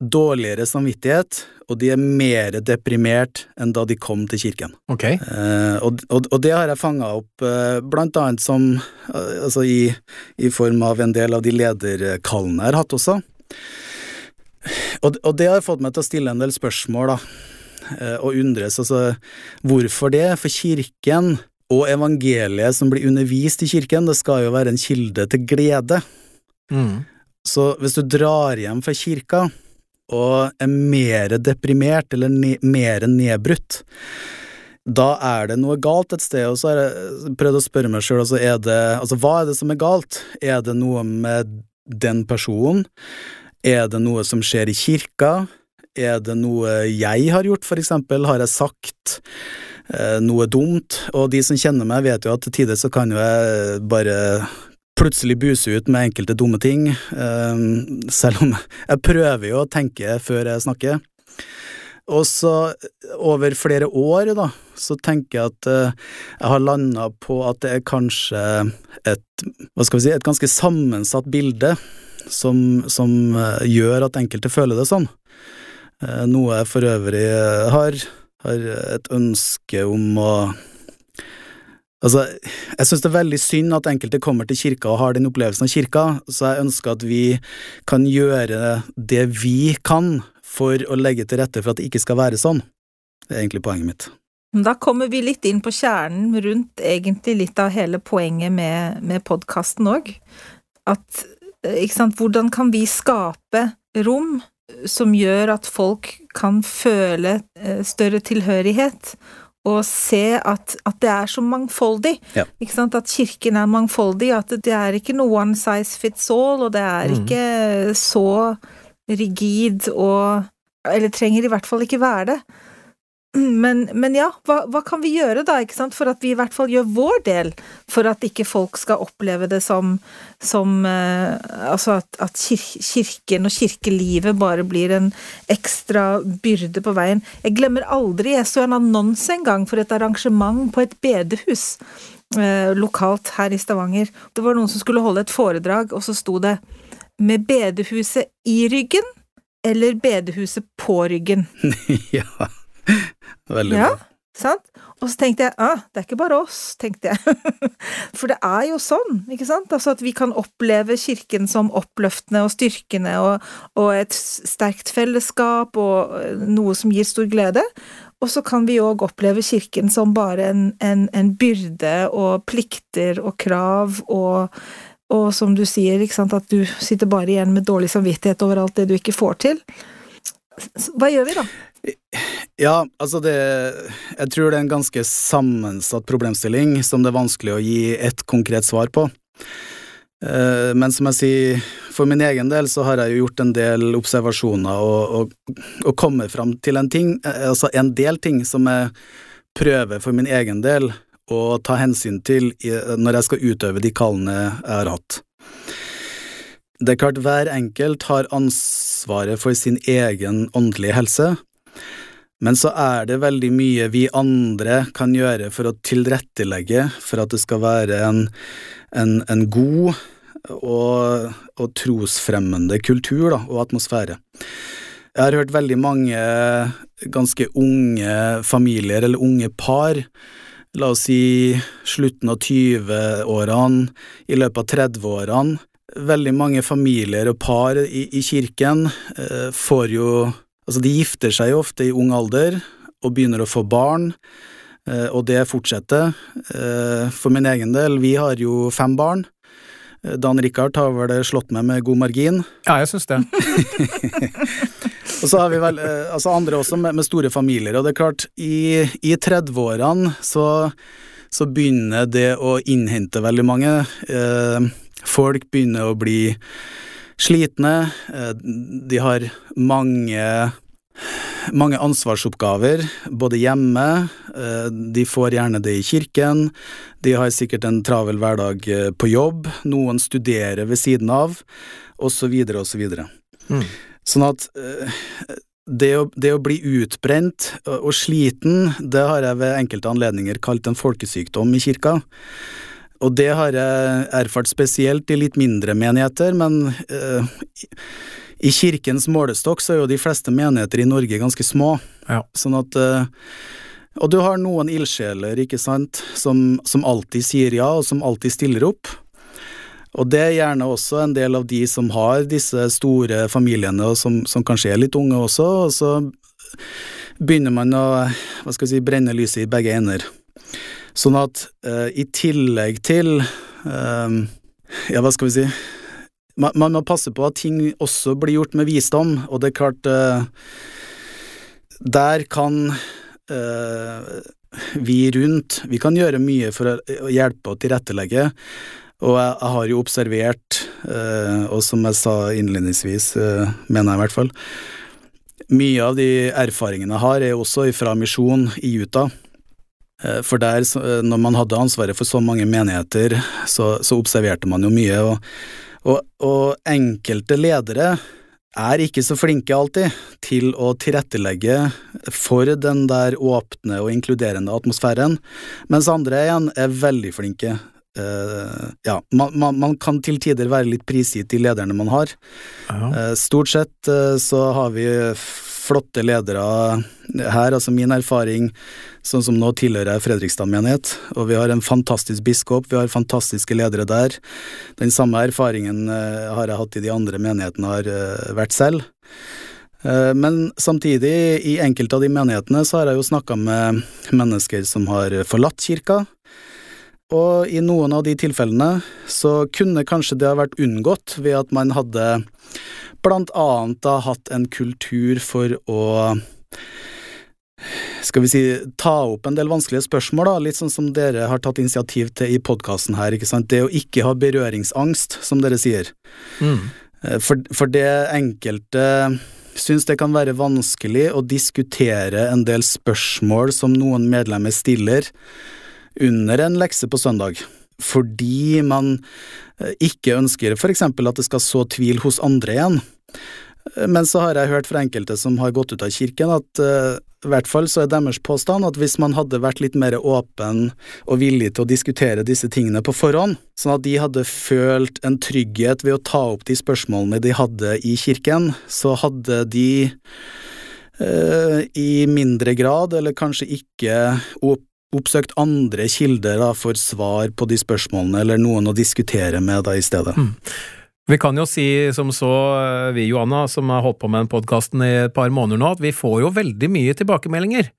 [SPEAKER 3] dårligere samvittighet, og de er mer deprimert enn da de kom til kirken.
[SPEAKER 2] Ok.
[SPEAKER 3] Eh, og, og, og det har jeg fanga opp eh, blant annet som eh, altså i, i form av en del av de lederkallene jeg har hatt også. Og, og det har fått meg til å stille en del spørsmål, da, eh, og undres. Altså, hvorfor det? For kirken og evangeliet som blir undervist i kirken, det skal jo være en kilde til glede.
[SPEAKER 2] Mm.
[SPEAKER 3] Så hvis du drar hjem fra kirka og er mer deprimert eller ne mer nedbrutt, da er det noe galt et sted, og så har jeg prøvd å spørre meg sjøl, altså, Altså, hva er det som er galt? Er det noe med den personen? Er det noe som skjer i kirka? Er det noe jeg har gjort, for eksempel? Har jeg sagt eh, noe dumt? Og de som kjenner meg, vet jo at til tider så kan jo jeg bare plutselig buse ut med enkelte dumme ting, eh, selv om jeg prøver jo å tenke før jeg snakker. Og så, over flere år, da, så tenker jeg at uh, jeg har landa på at det er kanskje et, hva skal vi si, et ganske sammensatt bilde som, som uh, gjør at enkelte føler det sånn. Noe jeg for øvrig har, har et ønske om å Altså, jeg synes det er veldig synd at enkelte kommer til kirka og har den opplevelsen av kirka, så jeg ønsker at vi kan gjøre det vi kan for å legge til rette for at det ikke skal være sånn. Det er egentlig poenget mitt.
[SPEAKER 1] Da kommer vi litt inn på kjernen rundt egentlig litt av hele poenget med, med podkasten òg. At ikke sant, hvordan kan vi skape rom som gjør at folk kan føle eh, større tilhørighet, og se at, at, det er så mangfoldig. Ja. Ikke sant? At kirken er mangfoldig, at det er ikke noe one size fits all, og det er mm. ikke så rigid og Eller trenger i hvert fall ikke være det. *clears throat* Men, men ja, hva, hva, kan vi gjøre da, ikke sant, for at vi i hvert fall gjør vår del, for at ikke folk skal oppleve det som, som eh, Altså at, at kir kirken og kirkelivet bare blir en ekstra byrde på veien. Jeg glemmer aldri, jeg så en annonse en gang for et arrangement på et bedehus. Eh, lokalt her i Stavanger. Det var noen som skulle holde et foredrag, og så sto det 'Med bedehuset i ryggen' eller 'bedehuset på ryggen'. *laughs*
[SPEAKER 3] ja. *laughs* Veldig
[SPEAKER 1] ja, bra. Sant? Og så tenkte jeg ah, det er ikke bare oss, tenkte jeg. *laughs* For det er jo sånn, ikke sant? Altså at vi kan oppleve kirken som oppløftende og styrkende og, og et sterkt fellesskap og eh, noe som gir stor glede. Og så kan vi òg oppleve kirken som bare en, en, en, byrde og plikter og krav og, og som du sier, ikke sant, at du sitter bare igjen med dårlig samvittighet over alt det du ikke får til. Hva gjør vi da?
[SPEAKER 3] Ja, altså det Jeg tror det er en ganske sammensatt problemstilling som det er vanskelig å gi ett konkret svar på. Eh, men som jeg sier, for min egen del så har jeg jo gjort en del observasjoner og, og, og kommet fram til en ting, eh, altså en del ting som jeg prøver for min egen del å ta hensyn til når jeg skal utøve de kallene jeg har hatt. Det er klart hver enkelt har ansvaret for sin egen åndelige helse, men så er det veldig mye vi andre kan gjøre for å tilrettelegge for at det skal være en, en, en god og, og, trosfremmende kultur da, og atmosfære. Jeg har hørt veldig mange ganske unge familier eller unge par, la oss si slutten av 20-årene, i løpet av 30-årene. Veldig mange familier og par i, i kirken eh, får jo Altså, de gifter seg jo ofte i ung alder og begynner å få barn, eh, og det fortsetter. Eh, for min egen del, vi har jo fem barn. Eh, Dan Rikard har vel slått meg med god margin.
[SPEAKER 2] Ja, jeg syns det. *laughs*
[SPEAKER 3] og så har vi vel altså andre også med, med, store familier, og det er klart, i, i 30-årene så, så, begynner det å innhente veldig mange. Eh, folk begynner å bli slitne, eh, de har mange mange ansvarsoppgaver, både hjemme, eh, de får gjerne det i kirken, de har sikkert en travel hverdag eh, på jobb, noen studerer ved siden av, osv., osv. Mm. Sånn at det å, det å, bli utbrent og sliten, det har jeg ved enkelte anledninger kalt en folkesykdom i kirka. Og det har jeg erfart spesielt i litt mindre menigheter, men uh, i kirkens målestokk så er jo de fleste menigheter i Norge ganske små. Ja. Sånn at uh, Og du har noen ildsjeler, ikke sant, som, som, alltid sier ja, og som alltid stiller opp. Og det er gjerne også en del av de som har disse store familiene, og som, som kanskje er litt unge også, og så begynner man å, hva skal vi si, brenne lyset i begge ender. Sånn at uh, i tillegg til uh, Ja, hva skal vi si man, man, må passe på at ting også blir gjort med visdom, og det er klart uh, Der kan vi rundt, vi kan gjøre mye for å hjelpe og tilrettelegge. Og jeg, jeg har jo observert, eh, og som jeg sa innledningsvis, eh, mener jeg i hvert fall, mye av de erfaringene jeg har, er også fra misjon i Utah. Eh, for der, eh, når man hadde ansvaret for så mange menigheter, så, så observerte man jo mye, og, og, og, enkelte ledere er ikke så flinke alltid til å tilrettelegge for den der åpne og inkluderende atmosfæren, mens andre igjen er veldig flinke Uh, ja, man, man, man, kan til tider være litt prisgitt de lederne man har. Ja. Uh, stort sett uh, så har vi flotte ledere her, altså min erfaring sånn som nå tilhører jeg Fredrikstad menighet, og vi har en fantastisk biskop, vi har fantastiske ledere der. Den samme erfaringen har jeg hatt i de andre menighetene, har vært selv. Men samtidig, i enkelte av de menighetene, så har jeg jo snakka med mennesker som har forlatt kirka, og i noen av de tilfellene så kunne kanskje det ha vært unngått ved at man hadde blant annet da hatt en kultur for å skal vi si, ta opp en del vanskelige spørsmål, da, litt sånn som dere har tatt initiativ til i podkasten her, ikke sant, det å ikke ha berøringsangst, som dere sier. Mm. Eh, for, for det enkelte syns det kan være vanskelig å diskutere en del spørsmål som noen medlemmer stiller, under en lekse på søndag, fordi man eh, ikke ønsker for eksempel at det skal så tvil hos andre igjen. Eh, men så har jeg hørt fra enkelte som har gått ut av kirken, at uh, i hvert fall så er deres påstand at hvis man hadde vært litt mer åpen og villig til å diskutere disse tingene på forhånd, sånn at de hadde følt en trygghet ved å ta opp de spørsmålene de hadde i kirken, så hadde de uh, i mindre grad, eller kanskje ikke, oppsøkt andre kilder da, for svar på de spørsmålene, eller noen å diskutere med da i stedet. Mm.
[SPEAKER 2] Vi kan jo si som så, eh, vi Johanna, som har holdt på med den podkasten i et par måneder nå, at vi får jo veldig mye tilbakemeldinger.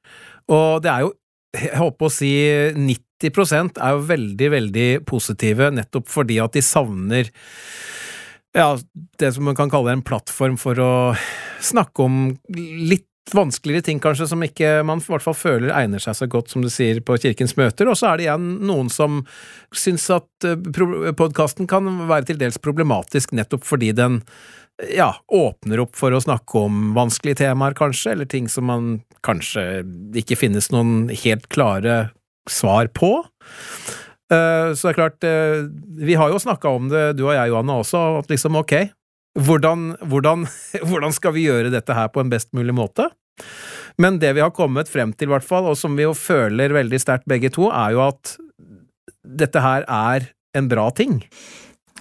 [SPEAKER 2] Og det er jo, jeg håper å si 90 er jo veldig, veldig positive, nettopp fordi at de savner ja, det som man kan kalle en plattform for å snakke om litt vanskeligere ting kanskje som ikke man i hvert fall føler egner seg så godt, som du sier, på Kirkens møter, og så er det igjen noen som syns at eh, podkasten kan være til dels problematisk nettopp fordi den ja, åpner opp for å snakke om vanskelige temaer, kanskje, eller ting som man kanskje ikke finnes noen helt klare svar på. Eh, så det er klart, eh, vi har jo snakka om det, du og jeg, Johanne, også, at liksom ok, hvordan, hvordan, *laughs* hvordan, skal vi gjøre dette her på en best mulig måte? Men det vi har kommet frem til, hvert fall, og som vi jo føler veldig sterkt begge to, er jo at dette her er en bra ting.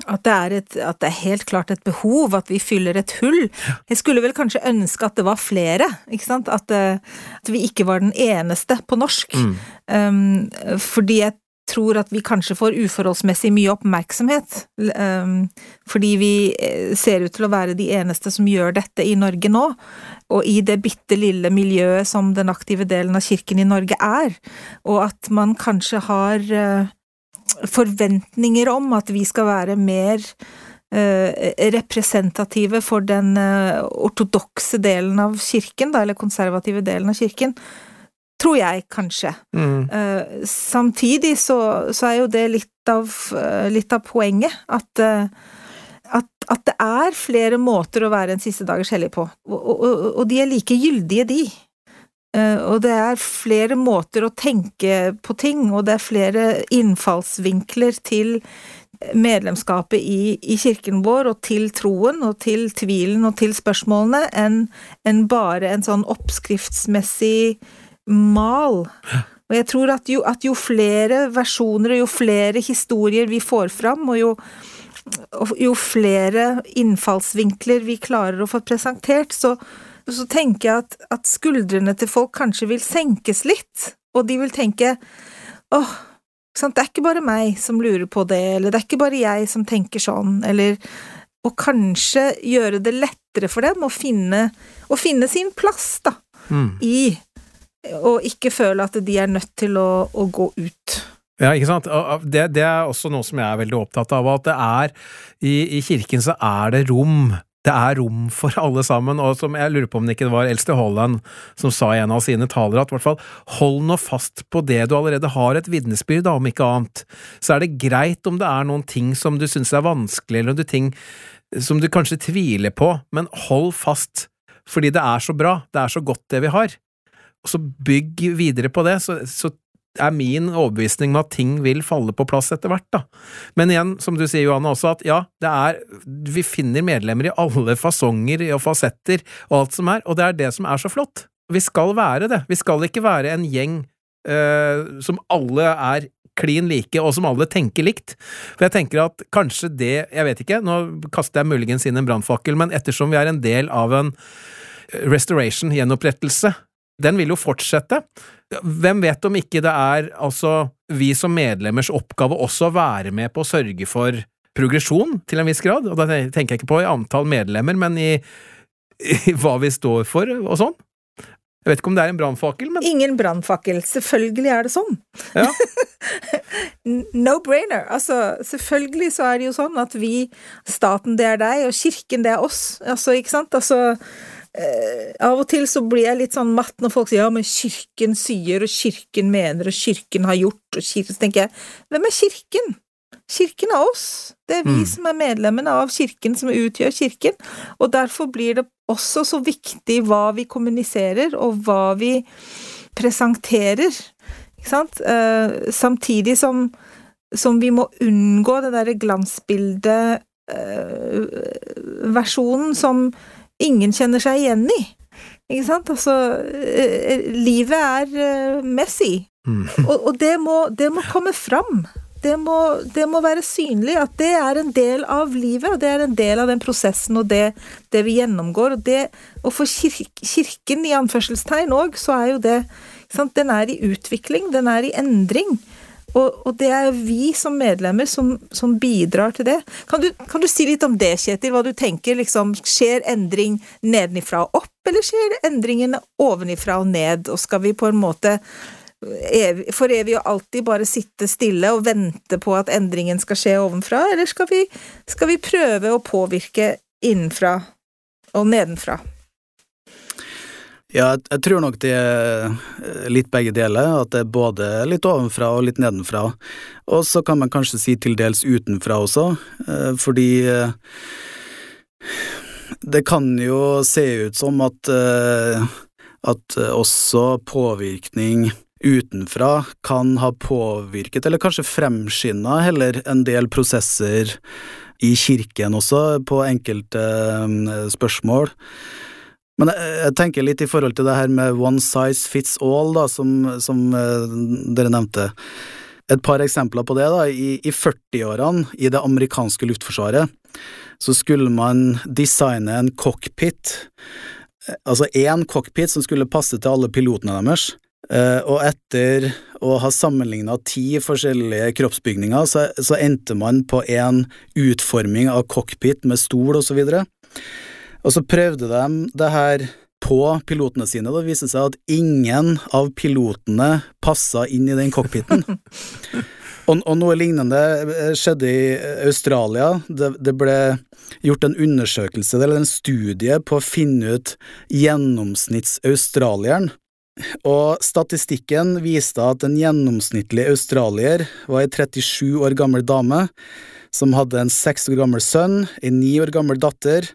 [SPEAKER 1] At det, et, at det, er helt klart et behov, at vi fyller et hull. Jeg skulle vel kanskje ønske at det var flere, ikke sant? At, eh, at vi ikke var den eneste på norsk. Mm. Um, fordi jeg tror at vi kanskje får uforholdsmessig mye oppmerksomhet, ehm, fordi vi eh, ser ut til å være de eneste som gjør dette i Norge nå, og i det bitte lille miljøet som den aktive delen av kirken i Norge er, og at man kanskje har eh, forventninger om at vi skal være mer eh, representative for den ortodokse delen av kirken, eller konservative delen av kirken, Tror jeg, kanskje. Mm. Uh, samtidig så, så, er jo det litt av, uh, litt av poenget, at, uh, at, at, det er flere måter å være en siste dagers hellig på, og, og, og, de er like gyldige, de. Og det er flere måter å tenke på ting, og det er flere innfallsvinkler til medlemskapet i, i, kirken vår, og til troen, og til tvilen, og til spørsmålene, enn en bare en sånn oppskriftsmessig mal. Og jeg tror at jo, at jo, flere versjoner og jo flere historier vi får fram, og jo, jo flere innfallsvinkler vi klarer å få presentert, så, så tenker jeg at, at, skuldrene til folk kanskje vil senkes litt, og de vil tenke åh, det er ikke bare meg som lurer på det, eller det er ikke bare jeg som tenker sånn, eller Og kanskje gjøre det lettere for dem å finne, å finne sin plass, da, mm. i og ikke føle at de er nødt til å, å gå ut.
[SPEAKER 2] Ja, ikke sant. Det, det, er også noe som jeg er veldig opptatt av, at det er i, i kirken så er det rom det er rom for alle sammen, og som jeg lurer på om det ikke var Elste Holland som sa i en av sine taler at i hvert fall hold nå fast på det du allerede har et vitnesbyrd om ikke annet. Så er det greit om det er noen ting som du syns er vanskelig, eller noen ting som du kanskje tviler på, men hold fast, fordi det er så bra, det er så godt det vi har. Og så bygg videre på det, så, så er min overbevisning om at ting vil falle på plass etter hvert, da. Men igjen, som du sier, Johanne, også, at ja, det er Vi finner medlemmer i alle fasonger og fasetter og alt som er, og det er det som er så flott. Vi skal være det. Vi skal ikke være en gjeng uh, som alle er klin like, og som alle tenker likt. For jeg tenker at kanskje det Jeg vet ikke, nå kaster jeg muligens inn en brannfakkel, men ettersom vi er en del av en restoration, gjenopprettelse, den vil jo fortsette. Hvem vet om ikke det er altså vi som medlemmers oppgave også å være med på å sørge for progresjon til en viss grad, og da tenker jeg ikke på i antall medlemmer, men i, i hva vi står for og sånn. Jeg vet ikke om det er en brannfakkel, men
[SPEAKER 1] Ingen brannfakkel. Selvfølgelig er det sånn.
[SPEAKER 2] Ja. *laughs*
[SPEAKER 1] no brainer. Altså, selvfølgelig så er det jo sånn at vi, staten det er deg, og kirken det er oss. Altså, ikke sant? Altså eh, Av og til så blir jeg litt sånn matt når folk sier ja, men kirken sier, og kirken mener, og kirken har gjort, og kirken Så tenker jeg, hvem er kirken? Kirken er oss. Det er vi
[SPEAKER 2] Mm.
[SPEAKER 1] som er medlemmene av kirken, som utgjør kirken. Og derfor blir det også så viktig hva vi kommuniserer, og hva vi presenterer. Ikke sant? Eh, samtidig som, som vi må unngå det derre glansbildeversjonen som ingen kjenner seg igjen i. Ikke sant? Altså, eh, livet er eh, messy,
[SPEAKER 2] Mm.
[SPEAKER 1] og, og det, må, det må komme fram. Det må, det må være synlig at det er en del av livet, og det er en del av den prosessen og det, det vi gjennomgår. Og, det, og for kirk, kirken, i anførselstegn òg, så er jo det sant? Den er i utvikling, den er i endring. Og, og det er vi som medlemmer som, som bidrar til det. Kan du, kan du si litt om det, Kjetil? Hva du tenker? Liksom, skjer endring nedenifra og opp, eller skjer endringen ovenifra og ned? Og skal vi på en måte ev- for evig og alltid bare sitte stille og vente på at endringen skal skje ovenfra, eller skal vi, skal vi prøve å påvirke innenfra og nedenfra?
[SPEAKER 3] Ja, jeg, tror nok det er litt begge deler, at det er både litt ovenfra og litt nedenfra. Og så kan man kanskje si til dels utenfra også, eh, fordi eh, det kan jo se ut som at, eh, at også påvirkning utenfra kan ha påvirket, eller kanskje fremskynda heller, en del prosesser i kirken også, på enkelte spørsmål. Men jeg, tenker litt i forhold til det her med one size fits all, da, som, som eh, dere nevnte. Et par eksempler på det. da, I, i 40-årene i det amerikanske luftforsvaret så skulle man designe en cockpit, eh, altså én cockpit som skulle passe til alle pilotene deres. Eh, og etter å ha sammenligna ti forskjellige kroppsbygninger, så, så endte man på en utforming av cockpit med stol og så videre. Og så prøvde de det her på pilotene sine, og det viste seg at ingen av pilotene passa inn i den cockpiten. *laughs* Og, og noe lignende eh, skjedde i Australia. Det, det ble gjort en undersøkelse, eller en studie, på å finne ut gjennomsnitts-australieren. Og statistikken viste at en gjennomsnittlig australier var ei 37 år gammel dame som hadde en seks år gammel sønn, ei ni år gammel datter.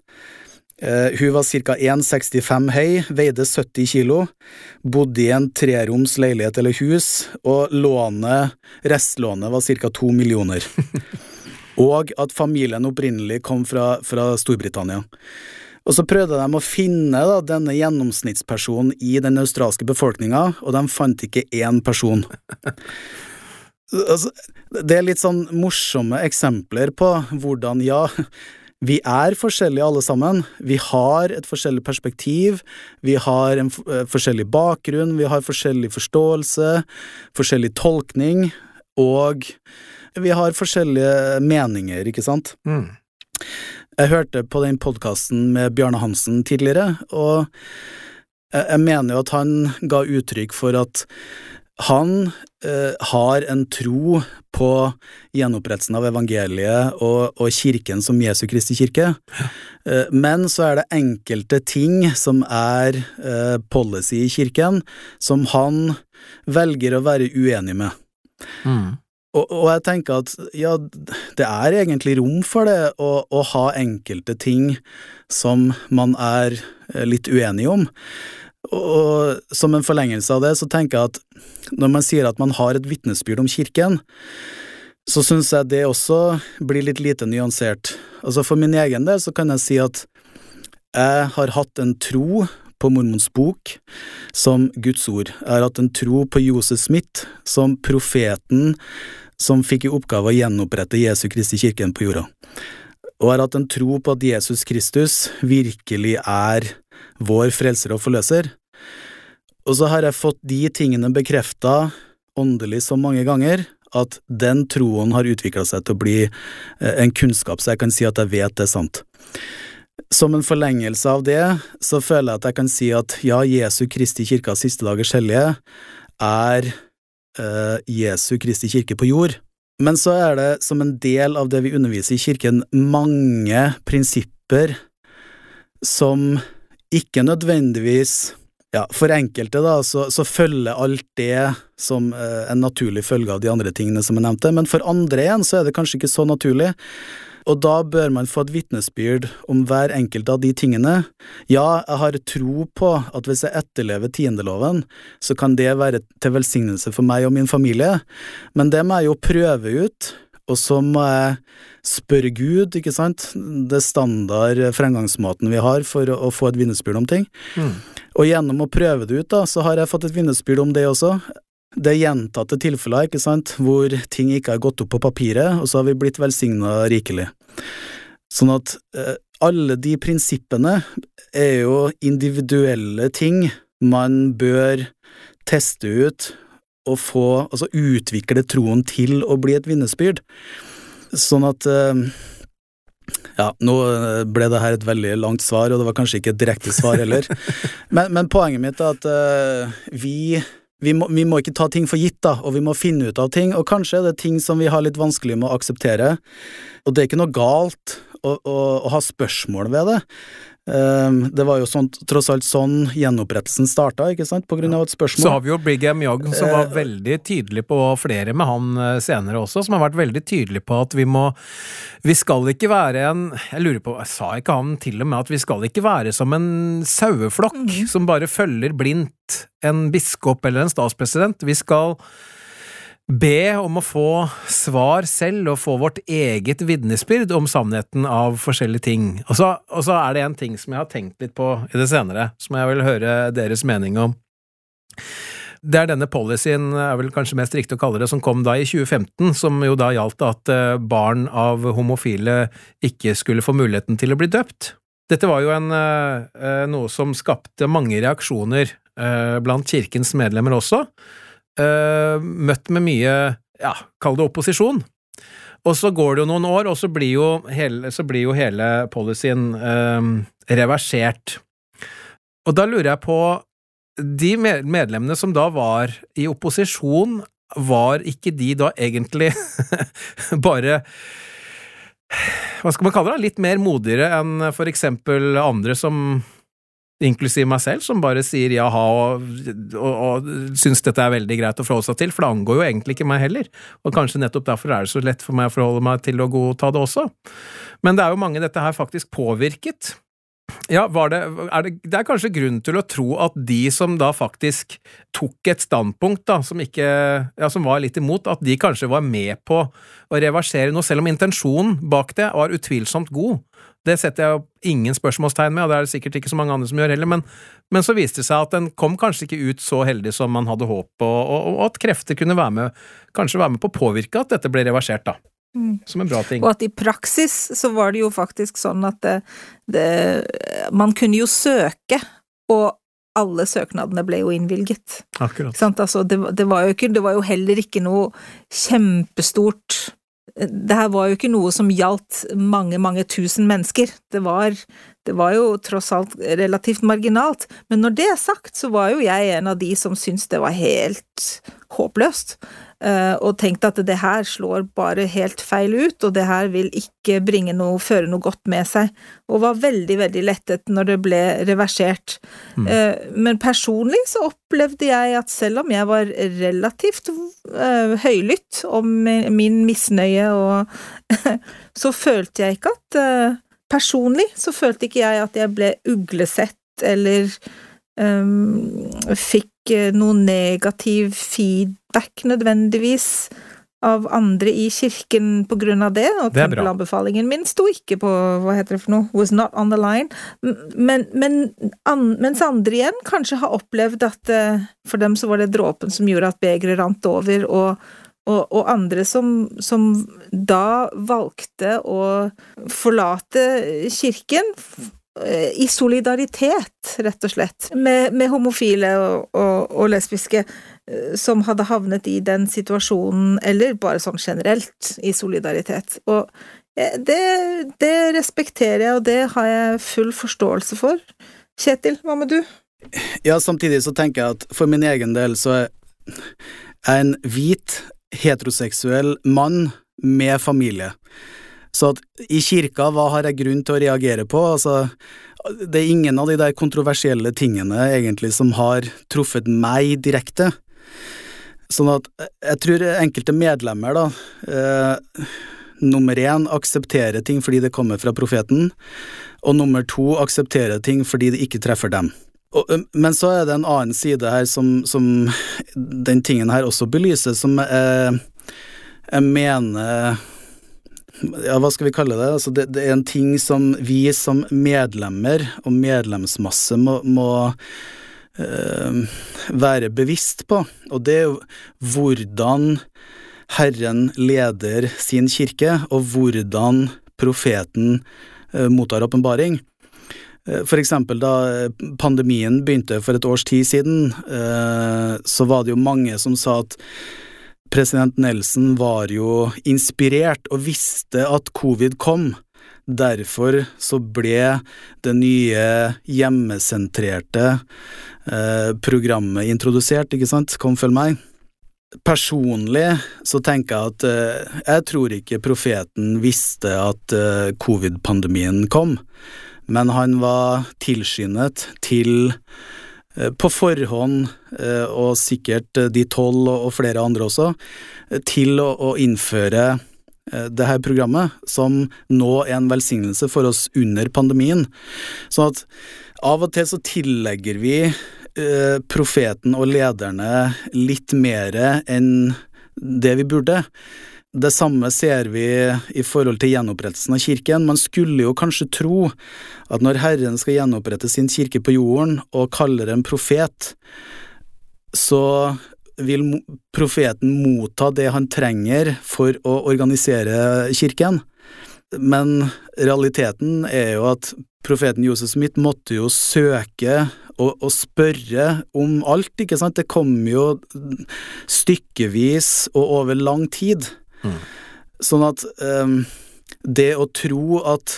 [SPEAKER 3] Eh, hun var ca. 1,65 høy, veide 70 kilo, bodde i en treroms leilighet eller hus, og lånet, restlånet var ca. to millioner. *laughs* og at familien opprinnelig kom fra, fra Storbritannia. Og så prøvde de å finne da, denne gjennomsnittspersonen i den australske befolkninga, og de fant ikke én person. *laughs* altså, det er litt sånn morsomme eksempler på hvordan, ja, vi er forskjellige alle sammen. Vi har et forskjellig perspektiv, vi har en eh, forskjellig bakgrunn, vi har forskjellig forståelse, forskjellig tolkning, og vi har forskjellige meninger, ikke sant?
[SPEAKER 2] Mm.
[SPEAKER 3] Jeg hørte på den podkasten med Bjarne Hansen tidligere, og jeg jeg mener jo at han ga uttrykk for at han eh, har en tro på gjenopprettelsen av evangeliet og, og, kirken som Jesu Kristi kirke, eh, men så er det enkelte ting som er eh, policy i kirken, som han velger å være uenig med. Mm. Og, og, jeg tenker at ja, det er egentlig rom for det å, å ha enkelte ting som man er eh, litt uenig om. Og som en forlengelse av det, så tenker jeg at når man sier at man har et vitnesbyrd om kirken, så syns jeg det også blir litt lite nyansert. Altså For min egen del så kan jeg si at jeg har hatt en tro på Mormons bok som Guds ord. Jeg har hatt en tro på Josef Smith som profeten som fikk i oppgave å gjenopprette Jesu Kristi kirken på jorda. Og jeg har hatt en tro på at Jesus Kristus virkelig er vår frelser og forløser. Og så har jeg fått de tingene bekrefta åndelig så mange ganger at den troen har utvikla seg til å bli eh, en kunnskap, så jeg kan si at jeg vet det er sant. Som en forlengelse av det, så føler jeg at jeg kan si at ja, Jesu Kristi kirkas siste dagers hellige er eh, Jesu Kristi kirke på jord. Men så er det som en del av det vi underviser i kirken, mange prinsipper som ikke nødvendigvis ja, For enkelte da, så, så, følger alt det som eh, en naturlig følge av de andre tingene som jeg nevnte, men for andre igjen så er det kanskje ikke så naturlig. Og da bør man få et vitnesbyrd om hver enkelt av de tingene. Ja, jeg har tro på at hvis jeg etterlever tiendeloven, så kan det være til velsignelse for meg og min familie, men det må jeg jo prøve ut, og så må jeg spørre Gud, ikke sant, det standard fremgangsmåten vi har for å, få et vitnesbyrd om ting. Mm. Og gjennom å prøve det ut, da, så har jeg fått et vitnesbyrd om det også. Det er gjentatte tilfeller, ikke sant, hvor ting ikke har gått opp på papiret, og så har vi blitt velsigna rikelig. Sånn at eh, alle de prinsippene er jo individuelle ting man bør teste ut å få, altså utvikle troen til å bli et vitnesbyrd. Sånn at eh, ja, nå ble det her et veldig langt svar, og det var kanskje ikke et direkte svar heller. *laughs* men, men, poenget mitt er at uh, vi, vi, må, vi, må, ikke ta ting for gitt, da, og vi må finne ut av ting. Og kanskje er det ting som vi har litt vanskelig med å akseptere. Og det er ikke noe galt å, å, å ha spørsmål ved det. Ehm, det var jo sånn, tross alt sånn gjenopprettelsen starta, ikke sant, på grunn av et spørsmål.
[SPEAKER 2] Så har vi jo Brigham Young, som var eh, veldig tydelig på, og flere med han eh, senere også, som har vært veldig tydelig på at vi må Vi skal ikke være en Jeg lurer på, jeg sa ikke han til og med at vi skal ikke være som en saueflokk mm. som bare følger blindt en biskop eller en statspresident. Vi skal be om å få svar selv og få vårt eget vitnesbyrd om sannheten av forskjellige ting. Og så, og så, er det en ting som jeg har tenkt litt på i det senere, som jeg vil høre deres mening om. Det er denne policyen, er vel kanskje mest riktig å kalle det, som kom da i 2015, som jo da gjaldt at eh, barn av homofile ikke skulle få muligheten til å bli døpt. Dette var jo en, eh, eh, noe som skapte mange reaksjoner blant kirkens medlemmer også møtt med mye, ja, kall det opposisjon. Og så går det jo noen år, og så blir jo hele, blir jo hele policyen uh, reversert. Og da lurer jeg på De medlemmene som da var i opposisjon, var ikke de da egentlig *laughs* bare hva skal man kalle det, litt mer modigere enn for eksempel andre som inklusiv meg selv, som bare sier jaha og, og, og syns dette er veldig greit å forholde seg til, for det angår jo egentlig ikke meg heller, og kanskje nettopp derfor er det så lett for meg å forholde meg til å godta det også. Men det er jo mange dette her faktisk påvirket. Ja, det, er det, det, er kanskje grunn til å tro at de som da faktisk tok et standpunkt da, som, ikke, ja, som var litt imot, at de kanskje var med på å reversere noe, selv om intensjonen bak det var utvilsomt god. Det setter jeg jo ingen spørsmålstegn med, og det er det sikkert ikke så mange andre som gjør heller, men, men så viste det seg at den kom kanskje ikke ut så heldig som man hadde håp, og, og, og at krefter kunne være med, kanskje være med på å påvirke at dette ble reversert, da. Mm. Som en bra ting.
[SPEAKER 1] Og at i praksis så var det jo faktisk sånn at det, det, Man kunne jo søke, og alle søknadene ble jo innvilget.
[SPEAKER 2] Akkurat.
[SPEAKER 1] Altså, det, det, var jo ikke, det var jo heller ikke noe kjempestort det her var jo ikke noe som gjaldt mange, mange tusen mennesker. Det var, det var jo tross alt relativt marginalt. Men når det er sagt, så var jo jeg en av de som syntes det var helt håpløst. Eh, og tenkte at det her slår bare helt feil ut, og det her vil ikke bringe noe, føre noe godt med seg. Og var veldig, veldig lettet når det ble reversert. Mm. Eh, men personlig så opplevde jeg at selv om jeg var relativt uh, høylytt om min misnøye og *laughs* Så følte jeg ikke at Personlig så følte ikke jeg at jeg ble uglesett eller um, fikk noe negativ feedback nødvendigvis av andre i kirken på grunn av det, og tempelanbefalingen min sto ikke på hva heter det for noe, was not on the line, men, men an, mens andre igjen kanskje har opplevd at uh, for dem så var det dråpen som gjorde at begeret rant over, og, og, og andre som, som, da valgte å forlate kirken Eh, i solidaritet, rett og slett, med, med homofile og, og, og, lesbiske. eh, som hadde havnet i den situasjonen, eller bare sånn generelt i solidaritet. Og eh, det, det respekterer jeg, og det har jeg full forståelse for. Kjetil, hva med du?
[SPEAKER 3] Ja, samtidig så tenker jeg at for min egen del så er jeg en hvit, heteroseksuell mann med familie. Så at i kirka, hva har jeg grunn til å reagere på? Altså, det er ingen av de der kontroversielle tingene egentlig som har truffet meg direkte. Sånn at jeg tror enkelte medlemmer, da, eh, nummer én aksepterer ting fordi det kommer fra profeten, og nummer to aksepterer ting fordi det ikke treffer dem. Og, men så er det en annen side her som, som den tingen her også belyser, som jeg, jeg mener ja, hva skal vi kalle det? Altså det, det, er en ting som vi som medlemmer og medlemsmasse må, må være bevisst på, og det er jo hvordan Herren leder sin kirke, og hvordan profeten øh, mottar åpenbaring. Eh, for eksempel da pandemien begynte for et års tid siden, så var det jo mange som sa at President Nelson var jo inspirert og visste at covid kom. Derfor så ble det nye hjemmesentrerte eh, programmet introdusert, ikke sant, Kom følg meg. Personlig så tenker jeg at eh, jeg tror ikke profeten visste at eh, covid-pandemien kom, men han var tilskyndet til Eh, på forhånd, eh, og sikkert de tolv og flere andre også, til å innføre det her programmet, som nå er en velsignelse for oss under pandemien. Sånn at av og til så tillegger vi profeten og lederne litt mer enn det vi burde. Det samme ser vi i forhold til gjenopprettelsen av kirken. Man skulle jo kanskje tro at når Herren skal gjenopprette sin kirke på jorden og kaller en profet, så vil profeten motta det han trenger for å organisere kirken. Men realiteten er jo at profeten Josef Smith måtte jo søke og, og, spørre om alt, ikke sant. Det kom jo stykkevis og over lang tid. Sånn at um, det å tro at,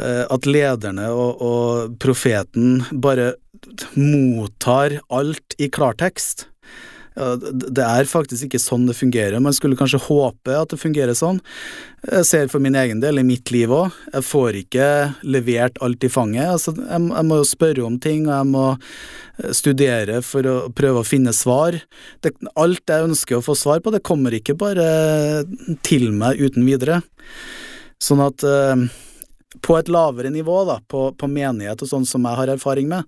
[SPEAKER 3] uh, at lederne og, og, profeten bare mottar alt i klartekst det er faktisk ikke sånn det fungerer. Man skulle kanskje håpe at det fungerer sånn. Jeg ser for min egen del, i mitt liv òg, jeg får ikke levert alt i fanget. Altså, jeg, jeg, må jo spørre om ting, og jeg må eh, studere for å prøve å finne svar. Det, alt jeg ønsker å få svar på, det kommer ikke bare til meg uten videre. Sånn at eh, på et lavere nivå, da, på, på menighet og sånn som jeg har erfaring med,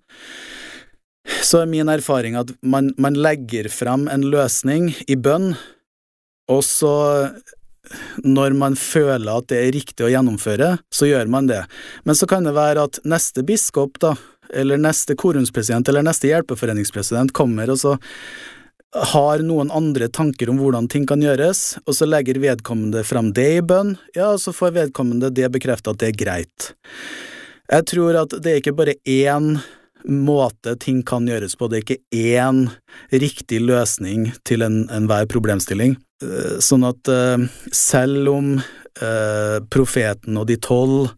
[SPEAKER 3] så er min erfaring at man, man legger frem en løsning i bønn, og så, når man føler at det er riktig å gjennomføre, så gjør man det. Men så kan det være at neste biskop, da, eller neste korumspresident eller neste hjelpeforeningspresident kommer og så har noen andre tanker om hvordan ting kan gjøres, og så legger vedkommende frem det i bønn, ja, så får vedkommende det bekreftet at det er greit. Jeg tror at det er ikke bare én måte ting kan gjøres på. Det er ikke én riktig løsning til enhver en problemstilling. Eh, sånn at eh, selv om eh, profeten og de tolv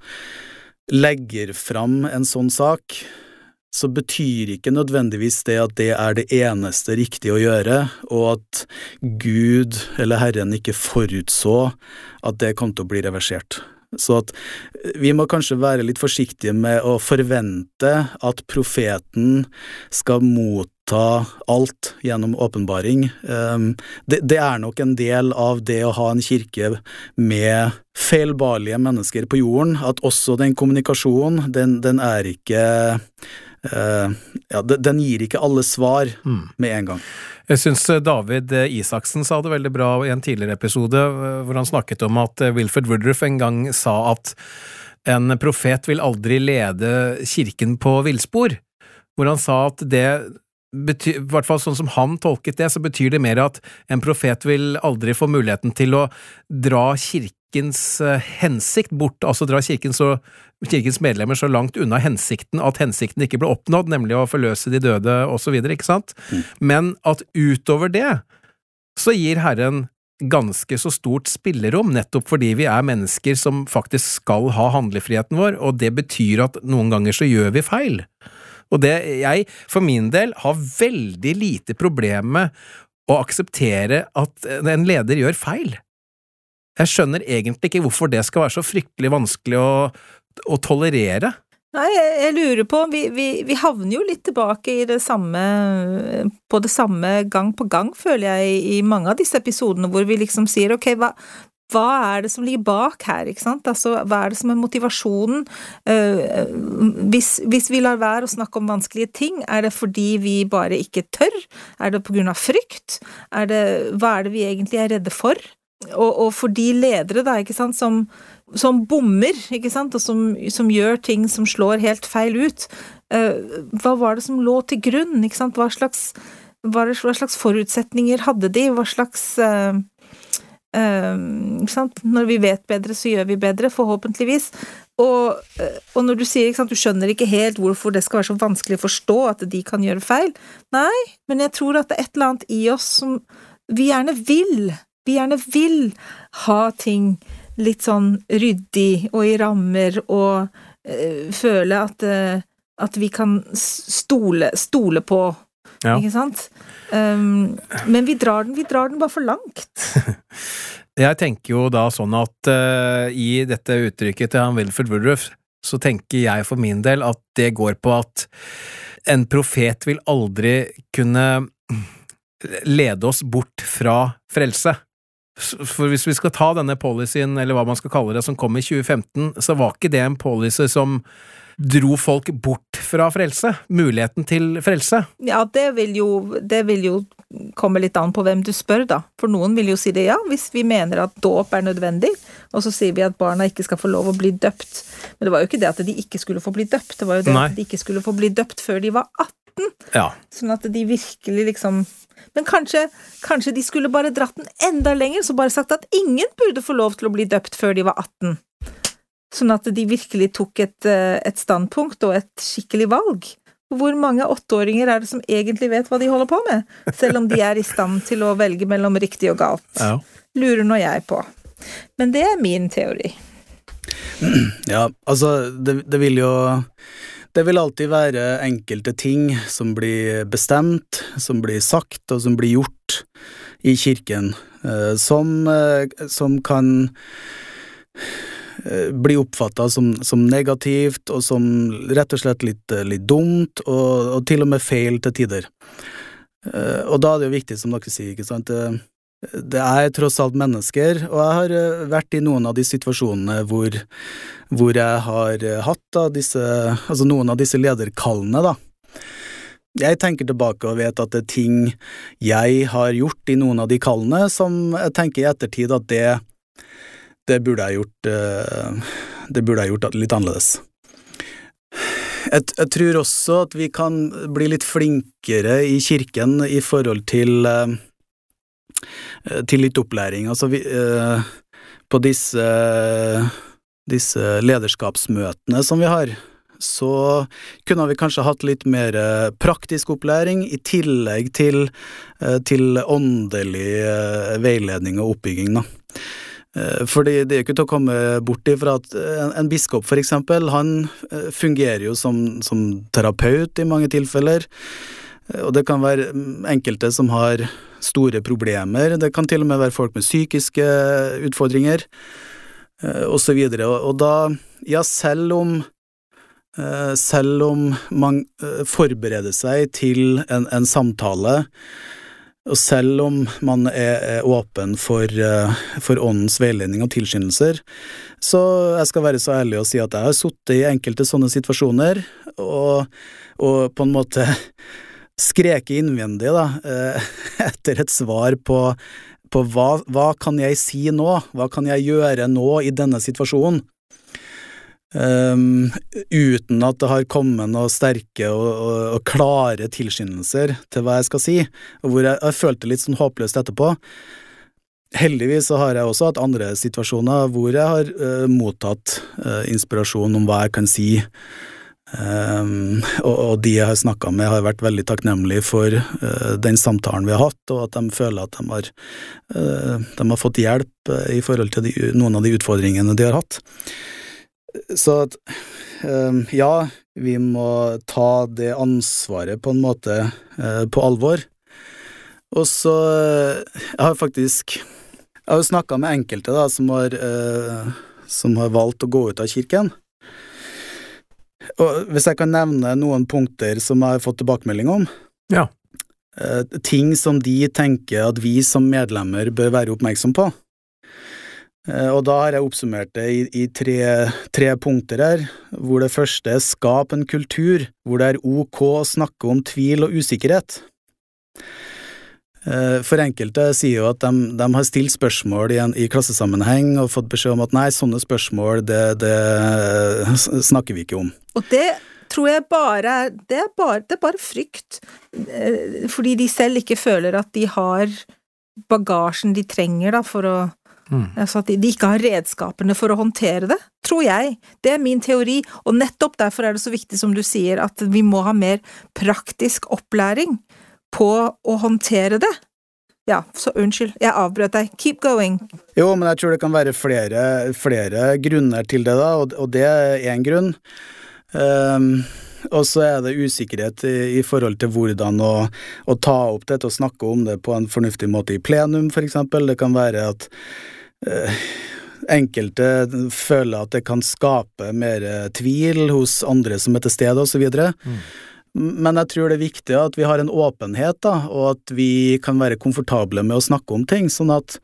[SPEAKER 3] legger fram en sånn sak, så betyr ikke nødvendigvis det at det er det eneste riktige å gjøre, og at Gud eller Herren ikke forutså at det kom til å bli reversert. Så at eh, vi må kanskje være litt forsiktige med å forvente at profeten skal motta alt gjennom åpenbaring. Ehm, det, er nok en del av det å ha en kirke med feilbarlige mennesker på jorden, at også den kommunikasjonen, den, den er ikke Uh, ja, den gir ikke alle svar mm. med en gang.
[SPEAKER 2] Jeg syns eh, David eh, Isaksen sa det veldig bra i en tidligere episode, hvor han snakket om at Wilfred Woodruff en gang sa at en profet vil aldri lede kirken på villspor. Hvor han sa at det i hvert fall sånn som han tolket det, så betyr det mer at en profet vil aldri få muligheten til å dra kirkens hensikt bort, altså dra kirken så kirkens medlemmer så langt unna hensikten at hensikten ikke ble oppnådd, nemlig å forløse de døde osv., ikke sant? Mm. Men at utover det så gir Herren ganske så stort spillerom, nettopp fordi vi er mennesker som faktisk skal ha handlefriheten vår, og det betyr at noen ganger så gjør vi feil. Og det jeg, for min del, har veldig lite problem med å akseptere at en leder gjør feil. Jeg skjønner egentlig ikke hvorfor det skal være så fryktelig vanskelig å, å tolerere?
[SPEAKER 1] Nei, jeg, lurer på vi, vi, vi, havner jo litt tilbake i det samme på det samme gang på gang, føler jeg, i mange av disse episodene hvor vi liksom sier ok, hva, hva er det som ligger bak her, ikke sant? Altså, hva er det som er motivasjonen? Uh, hvis, hvis, vi lar være å snakke om vanskelige ting, er det fordi vi bare ikke tør? Er det på grunn av frykt? Er det, hva er det vi egentlig er redde for? Og, og for de ledere, da, ikke sant, som, som bommer, ikke sant, og som, som, gjør ting som slår helt feil ut. Uh, hva var det som lå til grunn, ikke sant, hva slags, hva slags forutsetninger hadde de, hva slags uh, uh, ikke sant? Når vi vet bedre, så gjør vi bedre, forhåpentligvis. Og, og når du sier ikke sant, du skjønner ikke helt hvorfor det skal være så vanskelig å forstå at de kan gjøre feil, nei, men jeg tror at det er et eller annet i oss som vi gjerne vil. Vi gjerne vil ha ting litt sånn ryddig og i rammer og øh, føle at, øh, at vi kan stole, stole på, ja. ikke sant? Um, men vi drar, den, vi drar den bare for langt. *laughs*
[SPEAKER 2] Jeg tenker jo da sånn at uh, i dette uttrykket til han Wilfred Woodruff, så tenker jeg for min del at det går på at en profet vil aldri kunne lede oss bort fra frelse. For hvis vi skal ta denne policyen, eller hva man skal kalle det, som kom i 2015, så var ikke det en policy som dro folk bort fra frelse, muligheten til frelse.
[SPEAKER 1] Ja, det vil jo, det vil jo komme litt an på hvem du spør, da. For noen vil jo si det, ja, hvis vi mener at dåp er nødvendig, og så sier vi at barna ikke skal få lov å bli døpt. Men det var jo ikke det at de ikke skulle få bli døpt, det var jo det Nei. at de ikke skulle få bli døpt før de var 18. Ja. Sånn at de virkelig liksom men kanskje, kanskje de skulle bare dratt den enda lenger, så bare sagt at ingen burde få lov til å bli døpt før de var 18. Sånn at de virkelig tok et, eh, et standpunkt og et skikkelig valg. Hvor mange åtteåringer er det som egentlig vet hva de holder på med, selv om de er i stand til å velge mellom riktig og galt? Ja. Lurer nå jeg på. Men det er min teori.
[SPEAKER 3] Ja, altså, det, det vil jo det vil alltid være enkelte ting som blir bestemt, som blir sagt, og som blir gjort i kirken, eh, som, eh, som kan eh, bli oppfatta som, som, negativt, og som rett og slett litt, litt dumt, og, og, til og med feil til tider. Og da er det jo viktig, som dere sier, ikke sant, det er tross alt mennesker, og jeg har eh, vært i noen av de situasjonene hvor, hvor jeg har eh, hatt da, disse, altså noen av disse lederkallene, da. Jeg tenker tilbake og vet at det er ting jeg har gjort i noen av de kallene som jeg tenker i ettertid at det, det burde jeg gjort eh, Det burde jeg gjort litt annerledes. Jeg, jeg, tror også at vi kan bli litt flinkere i kirken i forhold til til litt opplæring. Altså, vi, eh, på disse, disse lederskapsmøtene som vi har, så kunne vi kanskje hatt litt mer eh, praktisk opplæring i tillegg til, eh, til åndelig eh, veiledning og oppbygging, da. Fordi det er ikke til å komme bort ifra at en, en biskop, for eksempel, han fungerer jo som, som terapeut i mange tilfeller. Og det kan være mm, enkelte som har store problemer, det kan til og med være folk med psykiske utfordringer, og så. Og da, ja, selv om Eh, selv om man eh, forbereder seg til en, en samtale, og selv om man er, er åpen for, for, åndens veiledning og tilskyndelser, så jeg skal være så ærlig å si at jeg har sittet i enkelte sånne situasjoner, og, og på en måte skreket innvendig da, uh, *laughs* etter et svar på, på hva, hva kan jeg si nå, hva kan jeg gjøre nå i denne situasjonen? Um, uten at det har kommet noen sterke og, og, og, klare tilskyndelser til hva jeg skal si, hvor jeg, jeg følte litt sånn håpløst etterpå. Heldigvis så har jeg også hatt andre situasjoner hvor jeg har uh, mottatt uh, inspirasjon om hva jeg kan si, um, og, og, de jeg har snakka med, har vært veldig takknemlige for uh, den samtalen vi har hatt, og at de føler at de har, de har fått hjelp i forhold til de, noen av de utfordringene de har hatt. Så at um, ja, vi må ta det ansvaret på en måte uh, på alvor. Og så Jeg har faktisk Jeg har snakka med enkelte da som har, uh, som har valgt å gå ut av kirken. Og hvis jeg kan nevne noen punkter som jeg har fått tilbakemelding om
[SPEAKER 2] Ja.
[SPEAKER 3] eh, ting som de tenker at vi som medlemmer bør være oppmerksom på. Eh, og da har jeg oppsummert det i, i tre, tre, punkter her, hvor det første er skap en kultur hvor det er ok å snakke om tvil og usikkerhet. Eh, for enkelte sier jo at de, de har stilt spørsmål i, en, i, klassesammenheng og fått beskjed om at nei, sånne spørsmål, det, det snakker vi ikke om.
[SPEAKER 1] Og det tror jeg bare er det, er bare det er bare frykt, eh, fordi de selv ikke føler at de har bagasjen de trenger da, for å Mm. Altså at de ikke har redskapene for å håndtere det, tror jeg. Det er min teori, og nettopp derfor er det så viktig, som du sier, at vi må ha mer praktisk opplæring på å håndtere det. Ja, så unnskyld, jeg avbrøt deg. Keep going.
[SPEAKER 3] Jo, men jeg tror det kan være flere, flere grunner til det, da, og, og det er én grunn. Um, og så er det usikkerhet i, i forhold til hvordan å, å, ta opp dette og snakke om det på en fornuftig måte i plenum, for eksempel. Det kan være at Eh, enkelte føler at det kan skape mer tvil hos andre som er til stede, osv. Men jeg tror det er viktig at vi har en åpenhet, da, og at vi kan være komfortable med å snakke om ting, sånn at,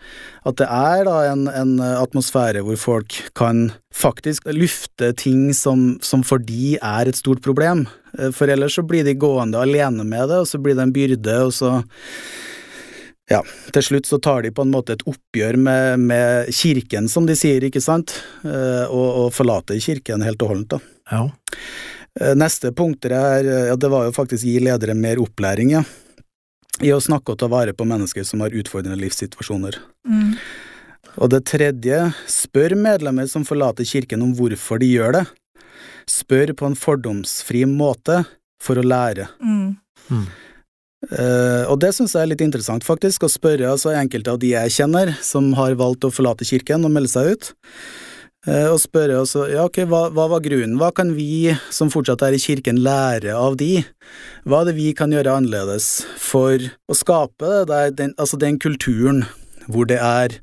[SPEAKER 3] at det er da en, en, atmosfære hvor folk kan faktisk lufte ting som, som for de er et stort problem. Eh, for ellers så blir de gående alene med det, og så blir det en byrde, og så ja, til slutt så tar de på en måte et oppgjør med, med kirken, som de sier, ikke sant, eh, og, og forlater kirken helt og holdent, da.
[SPEAKER 2] Ja.
[SPEAKER 3] Eh, neste punkter er, ja, det var jo faktisk gi ledere mer opplæring, ja, i å snakke og ta vare på mennesker som har utfordrende livssituasjoner. Mm. Og det tredje, spør medlemmer som forlater kirken om hvorfor de gjør det. Spør på en fordomsfri måte for å lære. Mm. Mm. Uh, og det syns jeg er litt interessant, faktisk, å spørre altså, enkelte av de jeg kjenner som har valgt å forlate kirken og melde seg ut, og spørre også, ja, ok, hva, hva, var grunnen, hva kan vi som fortsatt er i kirken lære av de, hva er det vi kan gjøre annerledes for å skape der, den, altså den kulturen hvor det er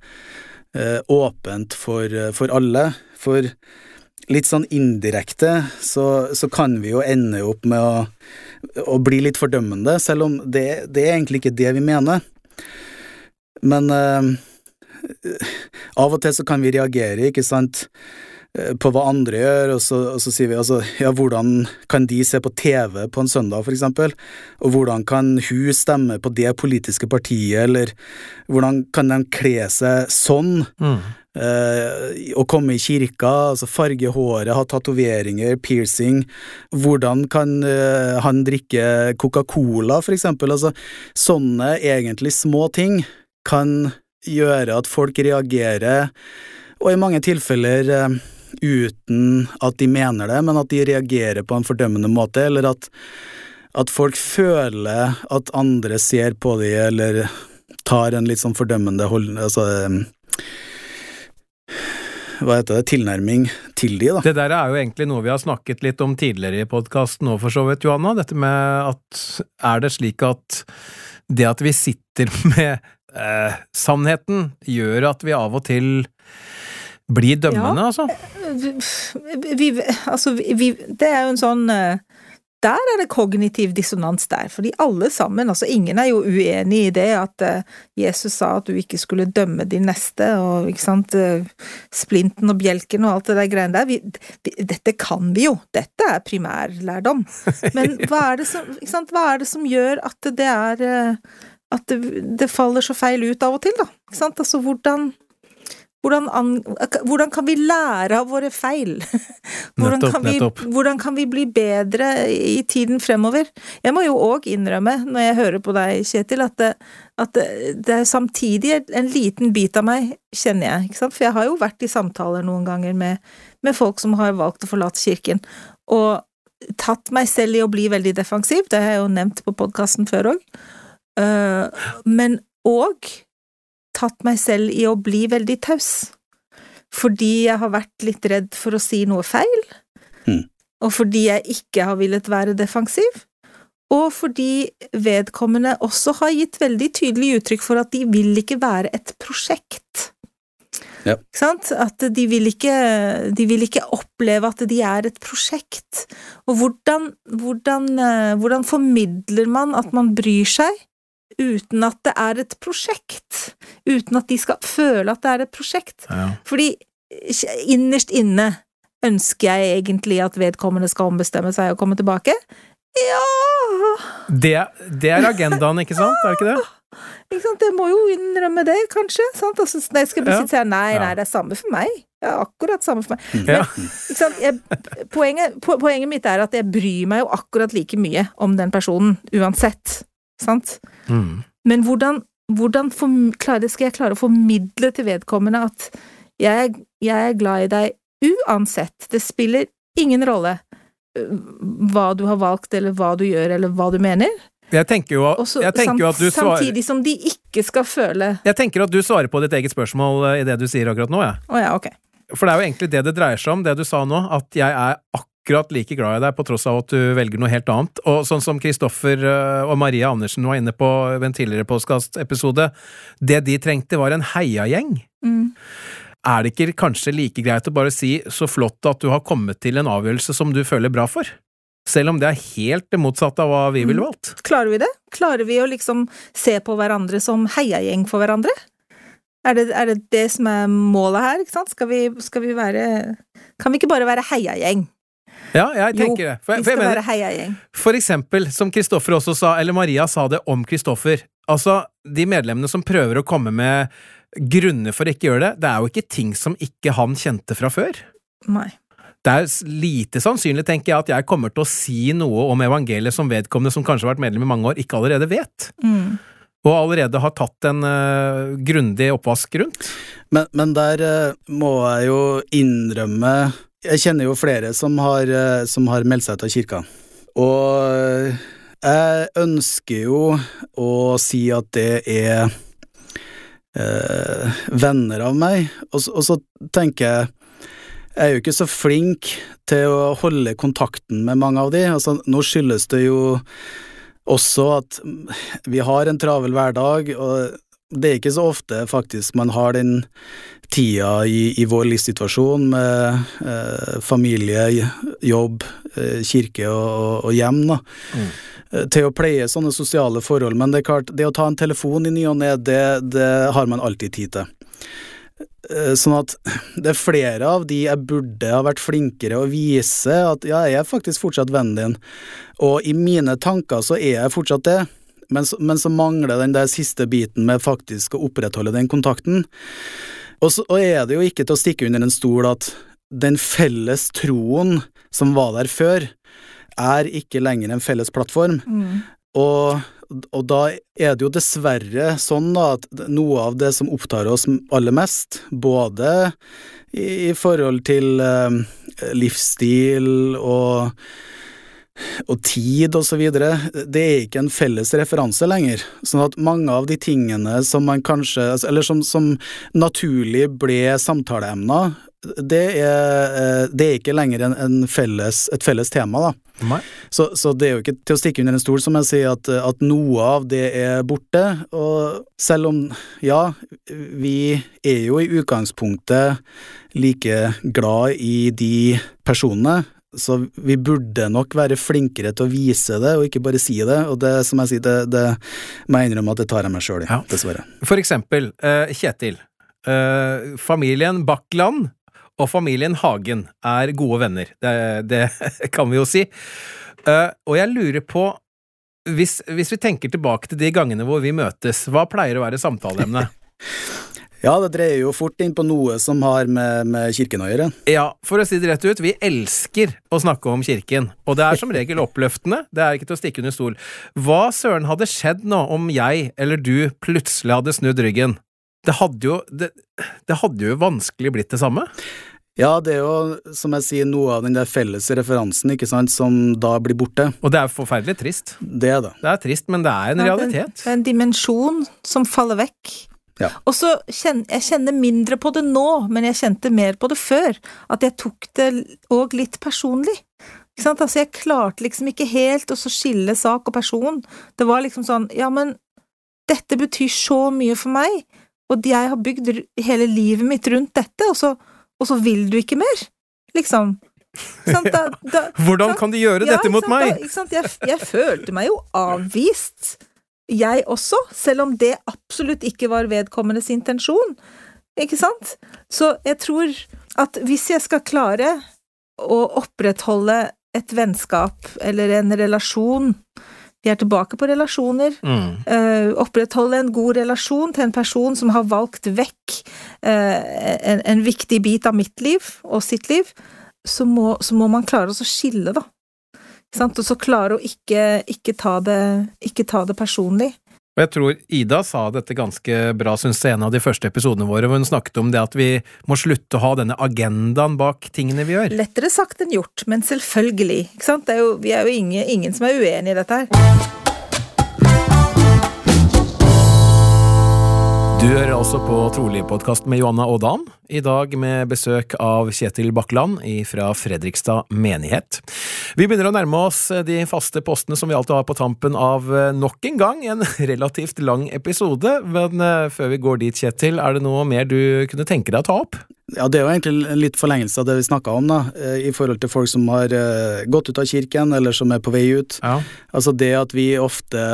[SPEAKER 3] eh, åpent for, for alle, for litt sånn indirekte så, så kan vi jo ende opp med å å bli litt fordømmende, selv om det, det, er egentlig ikke det vi mener. Men uh, av og til så kan vi reagere, ikke sant, eh, på hva andre gjør, og så, og så, sier vi altså ja, hvordan kan de se på TV på en søndag, for eksempel, og hvordan kan hun stemme på det politiske partiet, eller hvordan kan de kle seg sånn? Mm. Uh, å komme i kirka, altså farge håret, ha tatoveringer, piercing. Hvordan kan uh, han drikke Coca-Cola, for eksempel? Altså, sånne egentlig små ting kan gjøre at folk reagerer, og i mange tilfeller uh, uten at de mener det, men at de reagerer på en fordømmende måte, eller at, at folk føler at andre ser på dem, eller tar en litt sånn fordømmende hold... Altså hva heter det, tilnærming til de, da.
[SPEAKER 2] Det der er jo egentlig noe vi har snakket litt om tidligere i podkasten òg, for så vidt, Johanna. Dette med at er det slik at det at vi sitter *laughs* med eh, sannheten, gjør at vi av og til blir dømmende,
[SPEAKER 1] Ja.
[SPEAKER 2] altså?
[SPEAKER 1] vi, vi, altså, vi, det er jo en sånn eh, Der er det kognitiv dissonans der, fordi alle sammen, altså ingen er jo uenig i det at eh, Jesus sa at du ikke skulle dømme din neste, og ikke sant, eh, splinten og bjelken og alt det der greiene der. Vi, dette kan vi jo, dette er primærlærdom. *laughs* Men hva er det som, sant, hva er det som gjør at det er eh, at det, det faller så feil ut av og til, da? Ikke sant? Altså, hvordan hvordan, an, hvordan kan vi lære av våre feil? *laughs* Hvordan,
[SPEAKER 2] Nettopp,
[SPEAKER 1] kan vi, hvordan kan vi bli bedre i tiden fremover? Jeg må jo òg innrømme, når jeg hører på deg, Kjetil, at det, at det, det er samtidig en liten bit av meg, kjenner jeg, ikke sant? For jeg har jo vært i samtaler noen ganger med, med folk som har valgt å forlate kirken, og tatt meg selv i å bli veldig defensiv, det har jeg jo nevnt på podkasten før òg, men òg tatt meg selv i å bli veldig taus. Fordi jeg har vært litt redd for å si noe feil,
[SPEAKER 3] Mm.
[SPEAKER 1] og fordi jeg ikke har villet være defensiv, og fordi vedkommende også har gitt veldig tydelig uttrykk for at de vil ikke være et prosjekt.
[SPEAKER 3] Ja.
[SPEAKER 1] Ikke sant? At de vil ikke, de vil ikke oppleve at de er et prosjekt. Og hvordan, hvordan, eh, hvordan formidler man at man bryr seg, uten at det er et prosjekt? Uten at de skal føle at det er et prosjekt?
[SPEAKER 2] Ja.
[SPEAKER 1] Fordi innerst inne ønsker jeg egentlig at vedkommende skal ombestemme seg og komme tilbake. Ja
[SPEAKER 2] Det, det er agendaen, ikke sant? Er det ikke det?
[SPEAKER 1] ikke sant? Jeg må jo innrømme det, kanskje. Sant? Altså, når jeg skal
[SPEAKER 2] Ja.
[SPEAKER 1] si nei, nei, det er samme for meg. Er akkurat samme for meg.
[SPEAKER 2] Ja.
[SPEAKER 1] Ikke sant? Jeg, poenget, poenget mitt er at jeg bryr meg jo akkurat like mye om den personen, uansett. Sant?
[SPEAKER 2] Mm.
[SPEAKER 1] Men hvordan, hvordan for, klare, skal jeg klare å formidle til vedkommende at jeg, jeg er glad i deg uansett, det spiller ingen rolle øh, hva du har valgt, eller hva du gjør, eller hva du mener,
[SPEAKER 2] Jeg tenker jo, jeg tenker jo at du svarer
[SPEAKER 1] samtidig som de ikke skal føle
[SPEAKER 2] Jeg tenker at du svarer på ditt eget spørsmål eh, i det du sier akkurat nå, jeg.
[SPEAKER 1] Å ja, okay.
[SPEAKER 2] For det er jo egentlig det det dreier seg om, det du sa nå, at jeg er akkurat like glad i deg på tross av at du velger noe helt annet. Og sånn som Kristoffer eh, og Maria Andersen var inne på ved en tidligere podkastepisode, det de trengte var en heiagjeng.
[SPEAKER 1] Mm.
[SPEAKER 2] Er det ikke kanskje like greit å bare si så flott at du har kommet til en avgjørelse som du føler bra for? Selv om det er helt det motsatte av hva vi ville valgt.
[SPEAKER 1] Klarer vi det? Klarer vi å liksom se på hverandre som heiagjeng for hverandre? Er det, er det det som er målet her? Skal vi, skal vi være Kan vi ikke bare være heiagjeng?
[SPEAKER 2] Ja, jeg
[SPEAKER 1] Jo,
[SPEAKER 2] tenker det. For,
[SPEAKER 1] Vi
[SPEAKER 2] for, jeg
[SPEAKER 1] skal
[SPEAKER 2] mener,
[SPEAKER 1] være heiagjeng.
[SPEAKER 2] for eksempel, som Kristoffer også sa, eller Maria sa det om Kristoffer, altså, de medlemmene som prøver å komme med grunner for å ikke gjøre det, det er jo ikke ting som ikke han kjente fra før.
[SPEAKER 1] Nei.
[SPEAKER 2] Det er lite sannsynlig, tenker jeg, at jeg kommer til å si noe om evangeliet som vedkommende som kanskje har vært medlem i mange år, ikke allerede vet.
[SPEAKER 1] Mm.
[SPEAKER 2] Og allerede har tatt en uh, grundig oppvask rundt.
[SPEAKER 3] Men, men der uh, må jeg jo innrømme Jeg kjenner jo flere som har, eh, som har meldt seg til kirka. Og eh, jeg ønsker jo å si at det er eh, venner av meg, og, og så tenker jeg jeg er jo ikke så flink til å holde kontakten med mange av de. Altså, nå skyldes det jo også at vi har en travel hverdag, og det er ikke så ofte faktisk. Man har den tida i, i vår livssituasjon med eh, familie, jobb, eh, kirke og, og, hjem, da, eh, til å pleie sånne sosiale forhold. Men det er klart, det å ta en telefon i ny og ne, det, det har man alltid tid til. Eh, Sånn at det er flere av de jeg burde ha vært flinkere å vise at ja, jeg er faktisk fortsatt vennen din, og i mine tanker så er jeg fortsatt det, men så, men så mangler den der siste biten med faktisk å opprettholde den kontakten. Og så og er det jo ikke til å stikke under en stol at den felles troen som var der før, er ikke lenger en felles plattform.
[SPEAKER 1] Mm.
[SPEAKER 3] Og og da er det jo dessverre sånn da at noe av det som opptar oss aller mest, både i, i forhold til eh, livsstil og og tid og så videre, det er ikke en felles referanse lenger. Sånn at mange av de tingene som man kanskje altså, Eller som, som naturlig ble samtaleemner, det er, eh, det er ikke lenger en, en felles, et felles tema, da. Så, så, det er jo ikke til å stikke under en stol, som jeg sier, at, at, noe av det er borte. Og selv om, ja, vi er jo i utgangspunktet like glad i de personene, så vi burde nok være flinkere til å vise det, og ikke bare si det. Og det som jeg sier, det, det må jeg innrømme at det tar jeg meg sjøl i, ja. dessverre.
[SPEAKER 2] For eksempel, uh, Kjetil. Uh, familien Bakkland og familien Hagen er gode venner. Det, det *laughs* kan vi jo si. Uh, og jeg lurer på hvis, hvis, vi tenker tilbake til de gangene hvor vi møtes, hva pleier å være samtaleemnet? *laughs*
[SPEAKER 3] Ja, det dreier jo fort inn på noe som har med, med kirken å gjøre.
[SPEAKER 2] Ja, for å si det rett ut, vi elsker å snakke om kirken, og det er som regel oppløftende, det er ikke til å stikke under stol. Hva søren hadde skjedd nå om jeg eller du plutselig hadde snudd ryggen? Det hadde jo, det, det hadde jo vanskelig blitt det samme?
[SPEAKER 3] Ja, det er jo, som jeg sier, noe av den der felles referansen, ikke sant, som da blir borte.
[SPEAKER 2] Og det er forferdelig trist.
[SPEAKER 3] Det er det.
[SPEAKER 2] Det er trist, men det er en ja, realitet.
[SPEAKER 1] Det er en dimensjon som faller vekk. Ja. Og så kjenner jeg kjenner mindre på det nå, men jeg kjente mer på det før. At jeg tok det òg litt personlig. Ikke sant? Altså, jeg klarte liksom ikke helt å skille sak og person. Det var liksom sånn, ja, men dette betyr så mye for meg, og jeg har bygd hele livet mitt rundt dette, og så, og så vil du ikke mer, liksom.
[SPEAKER 2] Da, da, *laughs* Hvordan kan du gjøre ja, dette mot meg?
[SPEAKER 1] Da, jeg, jeg følte meg jo avvist jeg også, selv om det absolutt ikke var vedkommendes intensjon. Ikke sant? Så jeg tror at hvis jeg skal klare å opprettholde et vennskap eller en relasjon Vi er tilbake på relasjoner. Mm. Uh, opprettholde en god relasjon til en person som har valgt vekk uh, en, en, viktig bit av mitt liv og sitt liv, så må, så må man klare å skille, da. Og så klare å ikke, ikke, ta det, ikke ta det personlig.
[SPEAKER 2] Og jeg tror Ida sa dette ganske bra, syns jeg, en av de første episodene våre, hvor hun snakket om det at vi må slutte å ha denne agendaen bak tingene vi gjør.
[SPEAKER 1] Lettere sagt enn gjort, men selvfølgelig. Ikke sant? Er jo, vi er jo ingen, ingen som er uenig i dette her.
[SPEAKER 2] Du hører også på Trolig-podkast med Johanna og Dan, i dag med besøk av Kjetil Bakkeland fra Fredrikstad menighet. Vi begynner å nærme oss de faste postene som vi alltid har på tampen av eh, nok en gang en *laughs* relativt lang episode, men eh, før vi går dit, Kjetil, er det noe mer du kunne tenke deg å ta opp?
[SPEAKER 3] Ja, Det er jo egentlig en litt forlengelse av det vi snakka om, da, eh, i forhold til folk som har gått ut av kirken, eller som er på vei ut. Ja. Altså det at vi ofte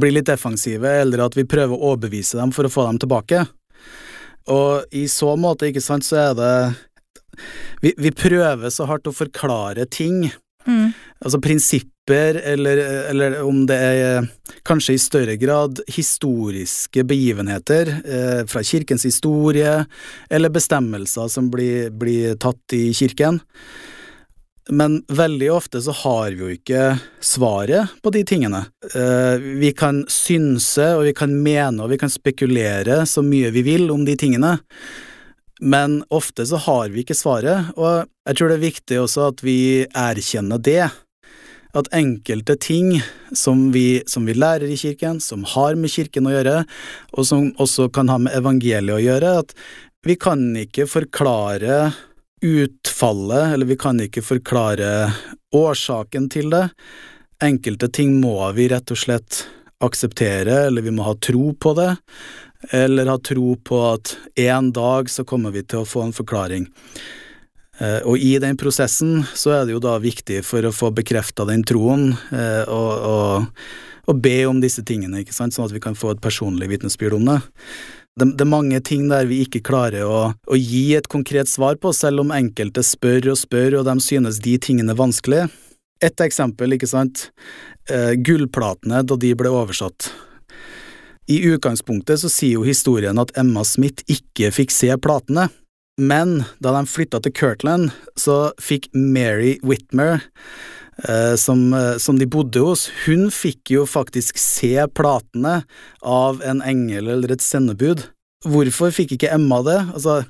[SPEAKER 3] blir litt defensive, eller at vi prøver å overbevise dem for å få dem tilbake. Og i så måte, ikke sant, så er det Vi, vi prøver så hardt å forklare ting. Mm. Altså prinsipper, eller, eller, om det er kanskje i større grad historiske begivenheter eh, fra kirkens historie, eller bestemmelser som blir, blir tatt i kirken. Men veldig ofte så har vi jo ikke svaret på de tingene. Eh, vi kan synse, og vi kan mene, og vi kan spekulere så mye vi vil om de tingene, men ofte så har vi ikke svaret, og jeg tror det er viktig også at vi erkjenner det. At enkelte ting som vi, som vi lærer i kirken, som har med kirken å gjøre, og som også kan ha med evangeliet å gjøre, at vi kan ikke forklare utfallet, eller vi kan ikke forklare årsaken til det. Enkelte ting må vi rett og slett akseptere, eller vi må ha tro på det, eller ha tro på at en dag så kommer vi til å få en forklaring. Eh, og i den prosessen så er det jo da viktig for å få bekrefta den troen, og be om disse tingene, ikke sant, sånn at vi kan få et personlig vitnesbyrd om det. Det, det, er mange ting der vi ikke klarer å, å, gi et konkret svar på, selv om enkelte spør og spør, og de synes de tingene er vanskelig. Et eksempel, ikke sant, eh, gullplatene da de ble oversatt. I utgangspunktet så sier jo historien at Emma Smith ikke fikk se platene, men da de flytta til Kirtland, så fikk Mary Whitmer som, eh, som de bodde hos, hun fikk jo faktisk se platene av en engel eller et sendebud. Hvorfor fikk ikke Emma det? Altså,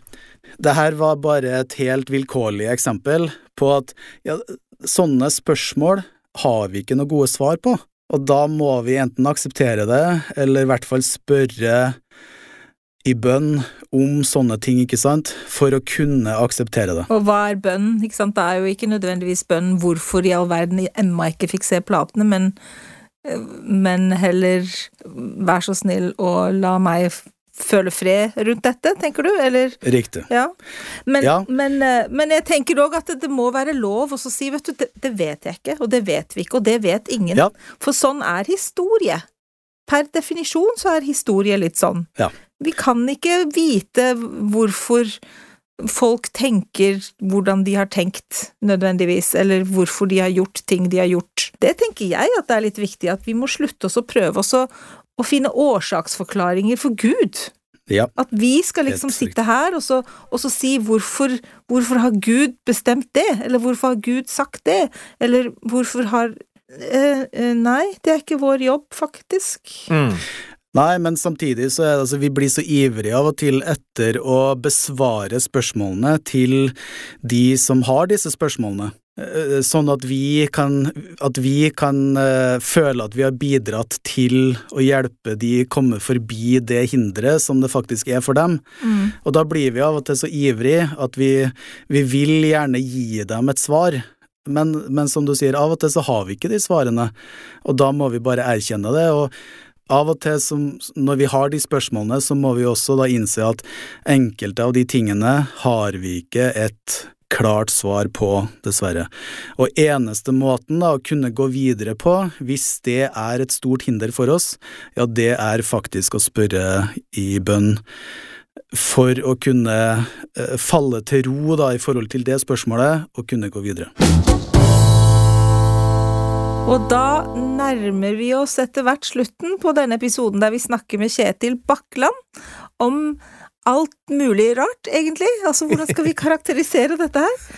[SPEAKER 3] det her var bare et helt vilkårlig eksempel på at ja, sånne spørsmål har vi ikke noe gode svar på, og da må vi enten akseptere det, eller i hvert fall spørre i bønn om sånne ting, ikke sant, for å kunne akseptere det.
[SPEAKER 1] Og hva er bønn? Ikke sant? Det er jo ikke nødvendigvis bønn hvorfor i all verden Emma ikke fikk se platene, men, men heller vær så snill og la meg føle fred rundt dette, tenker du, eller?
[SPEAKER 3] Riktig.
[SPEAKER 1] Ja. Men,
[SPEAKER 3] Ja.
[SPEAKER 1] men, eh, men jeg tenker òg at det, det må være lov å si, vet du, det, det vet jeg ikke, og det vet vi ikke, og det vet ingen.
[SPEAKER 3] Ja.
[SPEAKER 1] For sånn er historie. Per definisjon så er historie litt sånn. Vi kan ikke vite hvorfor folk tenker hvordan de har tenkt, nødvendigvis, eller hvorfor de har gjort ting de har gjort. Det tenker jeg at det er litt viktig, at vi må slutte oss å prøve oss å, å finne årsaksforklaringer for Gud.
[SPEAKER 3] Ja.
[SPEAKER 1] At vi skal liksom sitte her og så, og så si hvorfor, hvorfor har Gud bestemt det, eller hvorfor har Gud sagt det, eller hvorfor har øh, øh, Nei, det er ikke vår jobb, faktisk.
[SPEAKER 2] Mm.
[SPEAKER 3] Nei, men samtidig så er det altså vi blir så ivrige av og til etter å besvare spørsmålene til de som har disse spørsmålene. Eh, Sånn at vi kan, at vi kan eh, føle at vi har bidratt til å hjelpe de komme forbi det hinderet som det faktisk er for dem.
[SPEAKER 1] Mm.
[SPEAKER 3] Og da blir vi av og til så ivrig at vi, vi vil gjerne gi dem et svar. Men, men som du sier, av og til så har vi ikke de svarene, og da må vi bare erkjenne det. og av og til som, når vi har de spørsmålene, så må vi også da innse at enkelte av de tingene har vi ikke et klart svar på, dessverre. Og eneste måten da å kunne gå videre på, hvis det er et stort hinder for oss, ja, det er faktisk å spørre i bønn for å kunne eh, falle til ro da, i forhold til det spørsmålet, og kunne gå videre.
[SPEAKER 1] Og da nærmer vi oss etter hvert slutten på denne episoden der vi snakker med Kjetil Bakkland om alt mulig rart, egentlig. Altså, hvordan skal vi *laughs* karakterisere dette her? *laughs*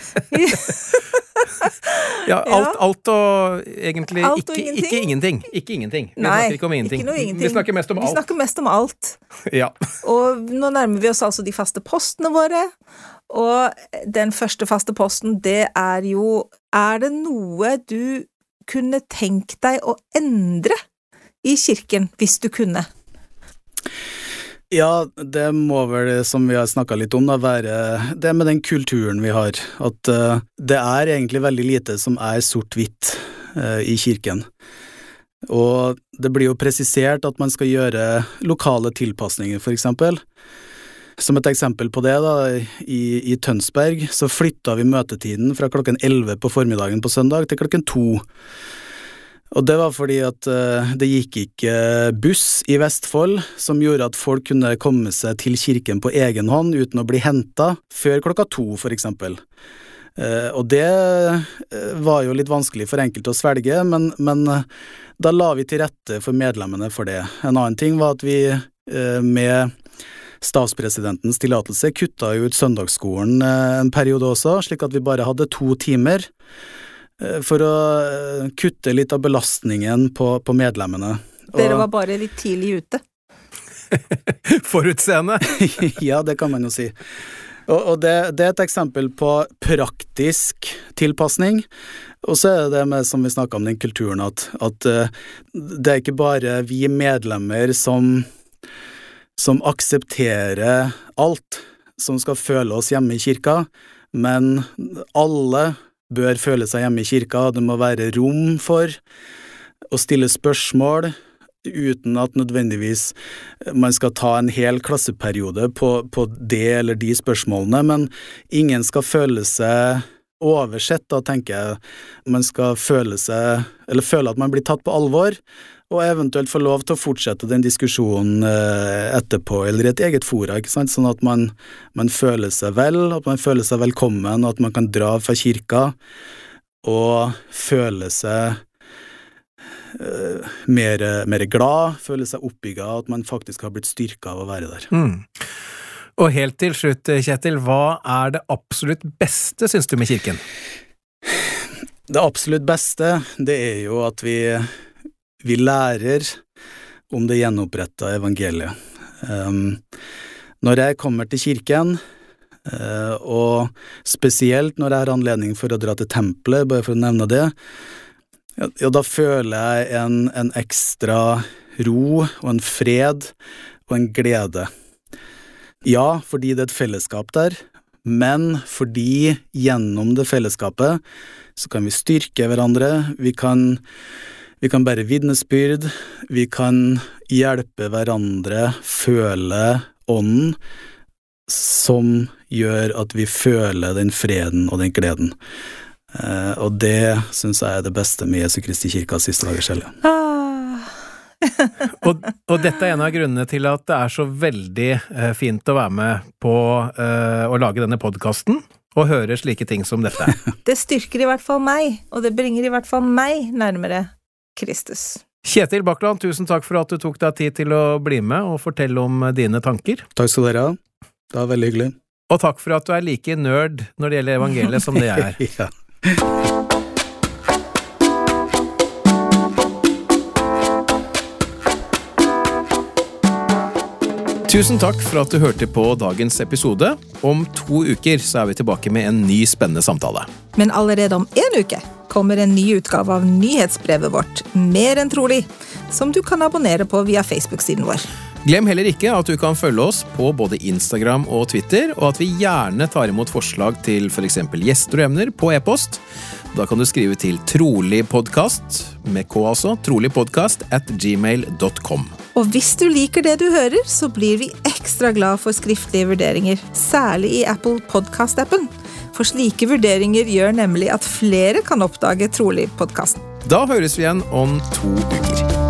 [SPEAKER 2] Ja, alt, alt og egentlig
[SPEAKER 1] Alt og
[SPEAKER 2] ikke,
[SPEAKER 1] ingenting?
[SPEAKER 2] ikke ingenting. Ikke ingenting. Vi
[SPEAKER 1] Nei,
[SPEAKER 2] snakker ikke om ingenting.
[SPEAKER 1] ikke ingenting.
[SPEAKER 2] Vi snakker mest om alt.
[SPEAKER 1] Vi snakker mest om alt. *laughs*
[SPEAKER 2] Ja.
[SPEAKER 1] Og nå nærmer vi oss altså de faste postene våre. Og den første faste posten, det er jo Er det noe du kunne tenkt deg å endre i kirken, hvis du kunne?
[SPEAKER 3] Ja, det må vel, som vi har snakka litt om, da, være det med den kulturen vi har. At uh, det er egentlig veldig lite som er sort-hvitt uh, i kirken. Og det blir jo presisert at man skal gjøre lokale tilpasninger, for eksempel. Som et eksempel på det, da, i, i Tønsberg så flytta vi møtetiden fra klokken 11 på formiddagen på søndag til klokken 2. Og det var fordi at uh, det gikk ikke buss i Vestfold som gjorde at folk kunne komme seg til kirken på egen hånd uten å bli henta før klokka to, for eksempel. Uh, og det uh, var jo litt vanskelig for enkelte å svelge, men, men da la vi til rette for medlemmene for det. En annen ting var at vi med statspresidentens tillatelse kutta jo ut søndagsskolen eh, en periode også, slik at vi bare hadde to timer eh, for å eh, kutte litt av belastningen på, på medlemmene.
[SPEAKER 1] Dere var bare litt tidlig ute. *laughs*
[SPEAKER 2] Forutseende. *laughs*
[SPEAKER 3] ja, det kan man jo si. Og, og det, det er et eksempel på praktisk tilpasning. Og så er det det med, som vi snakka om, den kulturen at, at det er ikke bare vi medlemmer som, som aksepterer alt, som skal føle oss hjemme i kirka, men alle bør føle seg hjemme i kirka. Det må være rom for å stille spørsmål, uten at nødvendigvis man skal ta en hel klasseperiode på, på det eller de spørsmålene, men ingen skal føle seg oversett, da tenker jeg. Man skal føle seg, eller føle at man blir tatt på alvor, og eventuelt få lov til å fortsette den diskusjonen eh, etterpå, eller i et eget fora, ikke sant, sånn at man, man føler seg vel, at man føler seg velkommen, og at man kan dra fra kirka og føle seg eh, mer, mer glad, føle seg oppbygga, at man faktisk har blitt styrka av å være der.
[SPEAKER 2] Mm. Og helt til slutt, Kjetil, hva er det absolutt beste, syns du, med kirken?
[SPEAKER 3] Det absolutt beste, det er jo at vi, vi lærer om det gjenoppretta evangeliet. Um, når jeg kommer til kirken, uh, og spesielt når jeg har anledning for å dra til tempelet, bare for å nevne det, ja, ja da føler jeg en, en ekstra ro og en fred og en glede. Ja, fordi det er et fellesskap der, men fordi gjennom det fellesskapet så kan vi styrke hverandre, vi kan, vi kan bære vitnesbyrd, vi kan hjelpe hverandre føle ånden som gjør at vi føler den freden og den gleden. Eh, og det syns jeg er det beste med Jesu Kristi kirkas siste dagers hellige.
[SPEAKER 1] Ah.
[SPEAKER 2] og, og, dette er en av grunnene til at det er så veldig eh, fint å være med på eh, å lage denne podkasten og høre slike ting som dette.
[SPEAKER 1] det styrker i hvert fall meg, og det bringer i hvert fall meg nærmere Kristus.
[SPEAKER 2] Kjetil Bakland, tusen takk for at du tok deg tid til å bli med og fortelle om dine tanker.
[SPEAKER 3] Takk skal dere ha. Det var veldig hyggelig.
[SPEAKER 2] Og takk for at du er like nerd når det gjelder evangeliet som det jeg er. *laughs*
[SPEAKER 3] ja.
[SPEAKER 2] Tusen takk for at du hørte på dagens episode. Om to uker så er vi tilbake med en ny spennende samtale.
[SPEAKER 1] Men allerede om én uke kommer en ny utgave av nyhetsbrevet vårt, Mer enn trolig, som du kan abonnere på via Facebook-siden vår.
[SPEAKER 2] Glem heller ikke at du kan følge oss på både Instagram og Twitter, og at vi gjerne tar imot forslag til f.eks. For gjester og emner på e-post. Da kan du skrive til troligpodkast, med k altså, troligpodkast at gmail.com.
[SPEAKER 1] Og hvis du liker det du hører, så blir vi ekstra glad for skriftlige vurderinger, særlig i Apple Podcast-appen. For slike vurderinger gjør nemlig at flere kan oppdage Trolig-podkasten.
[SPEAKER 2] Da høres vi igjen om to uker.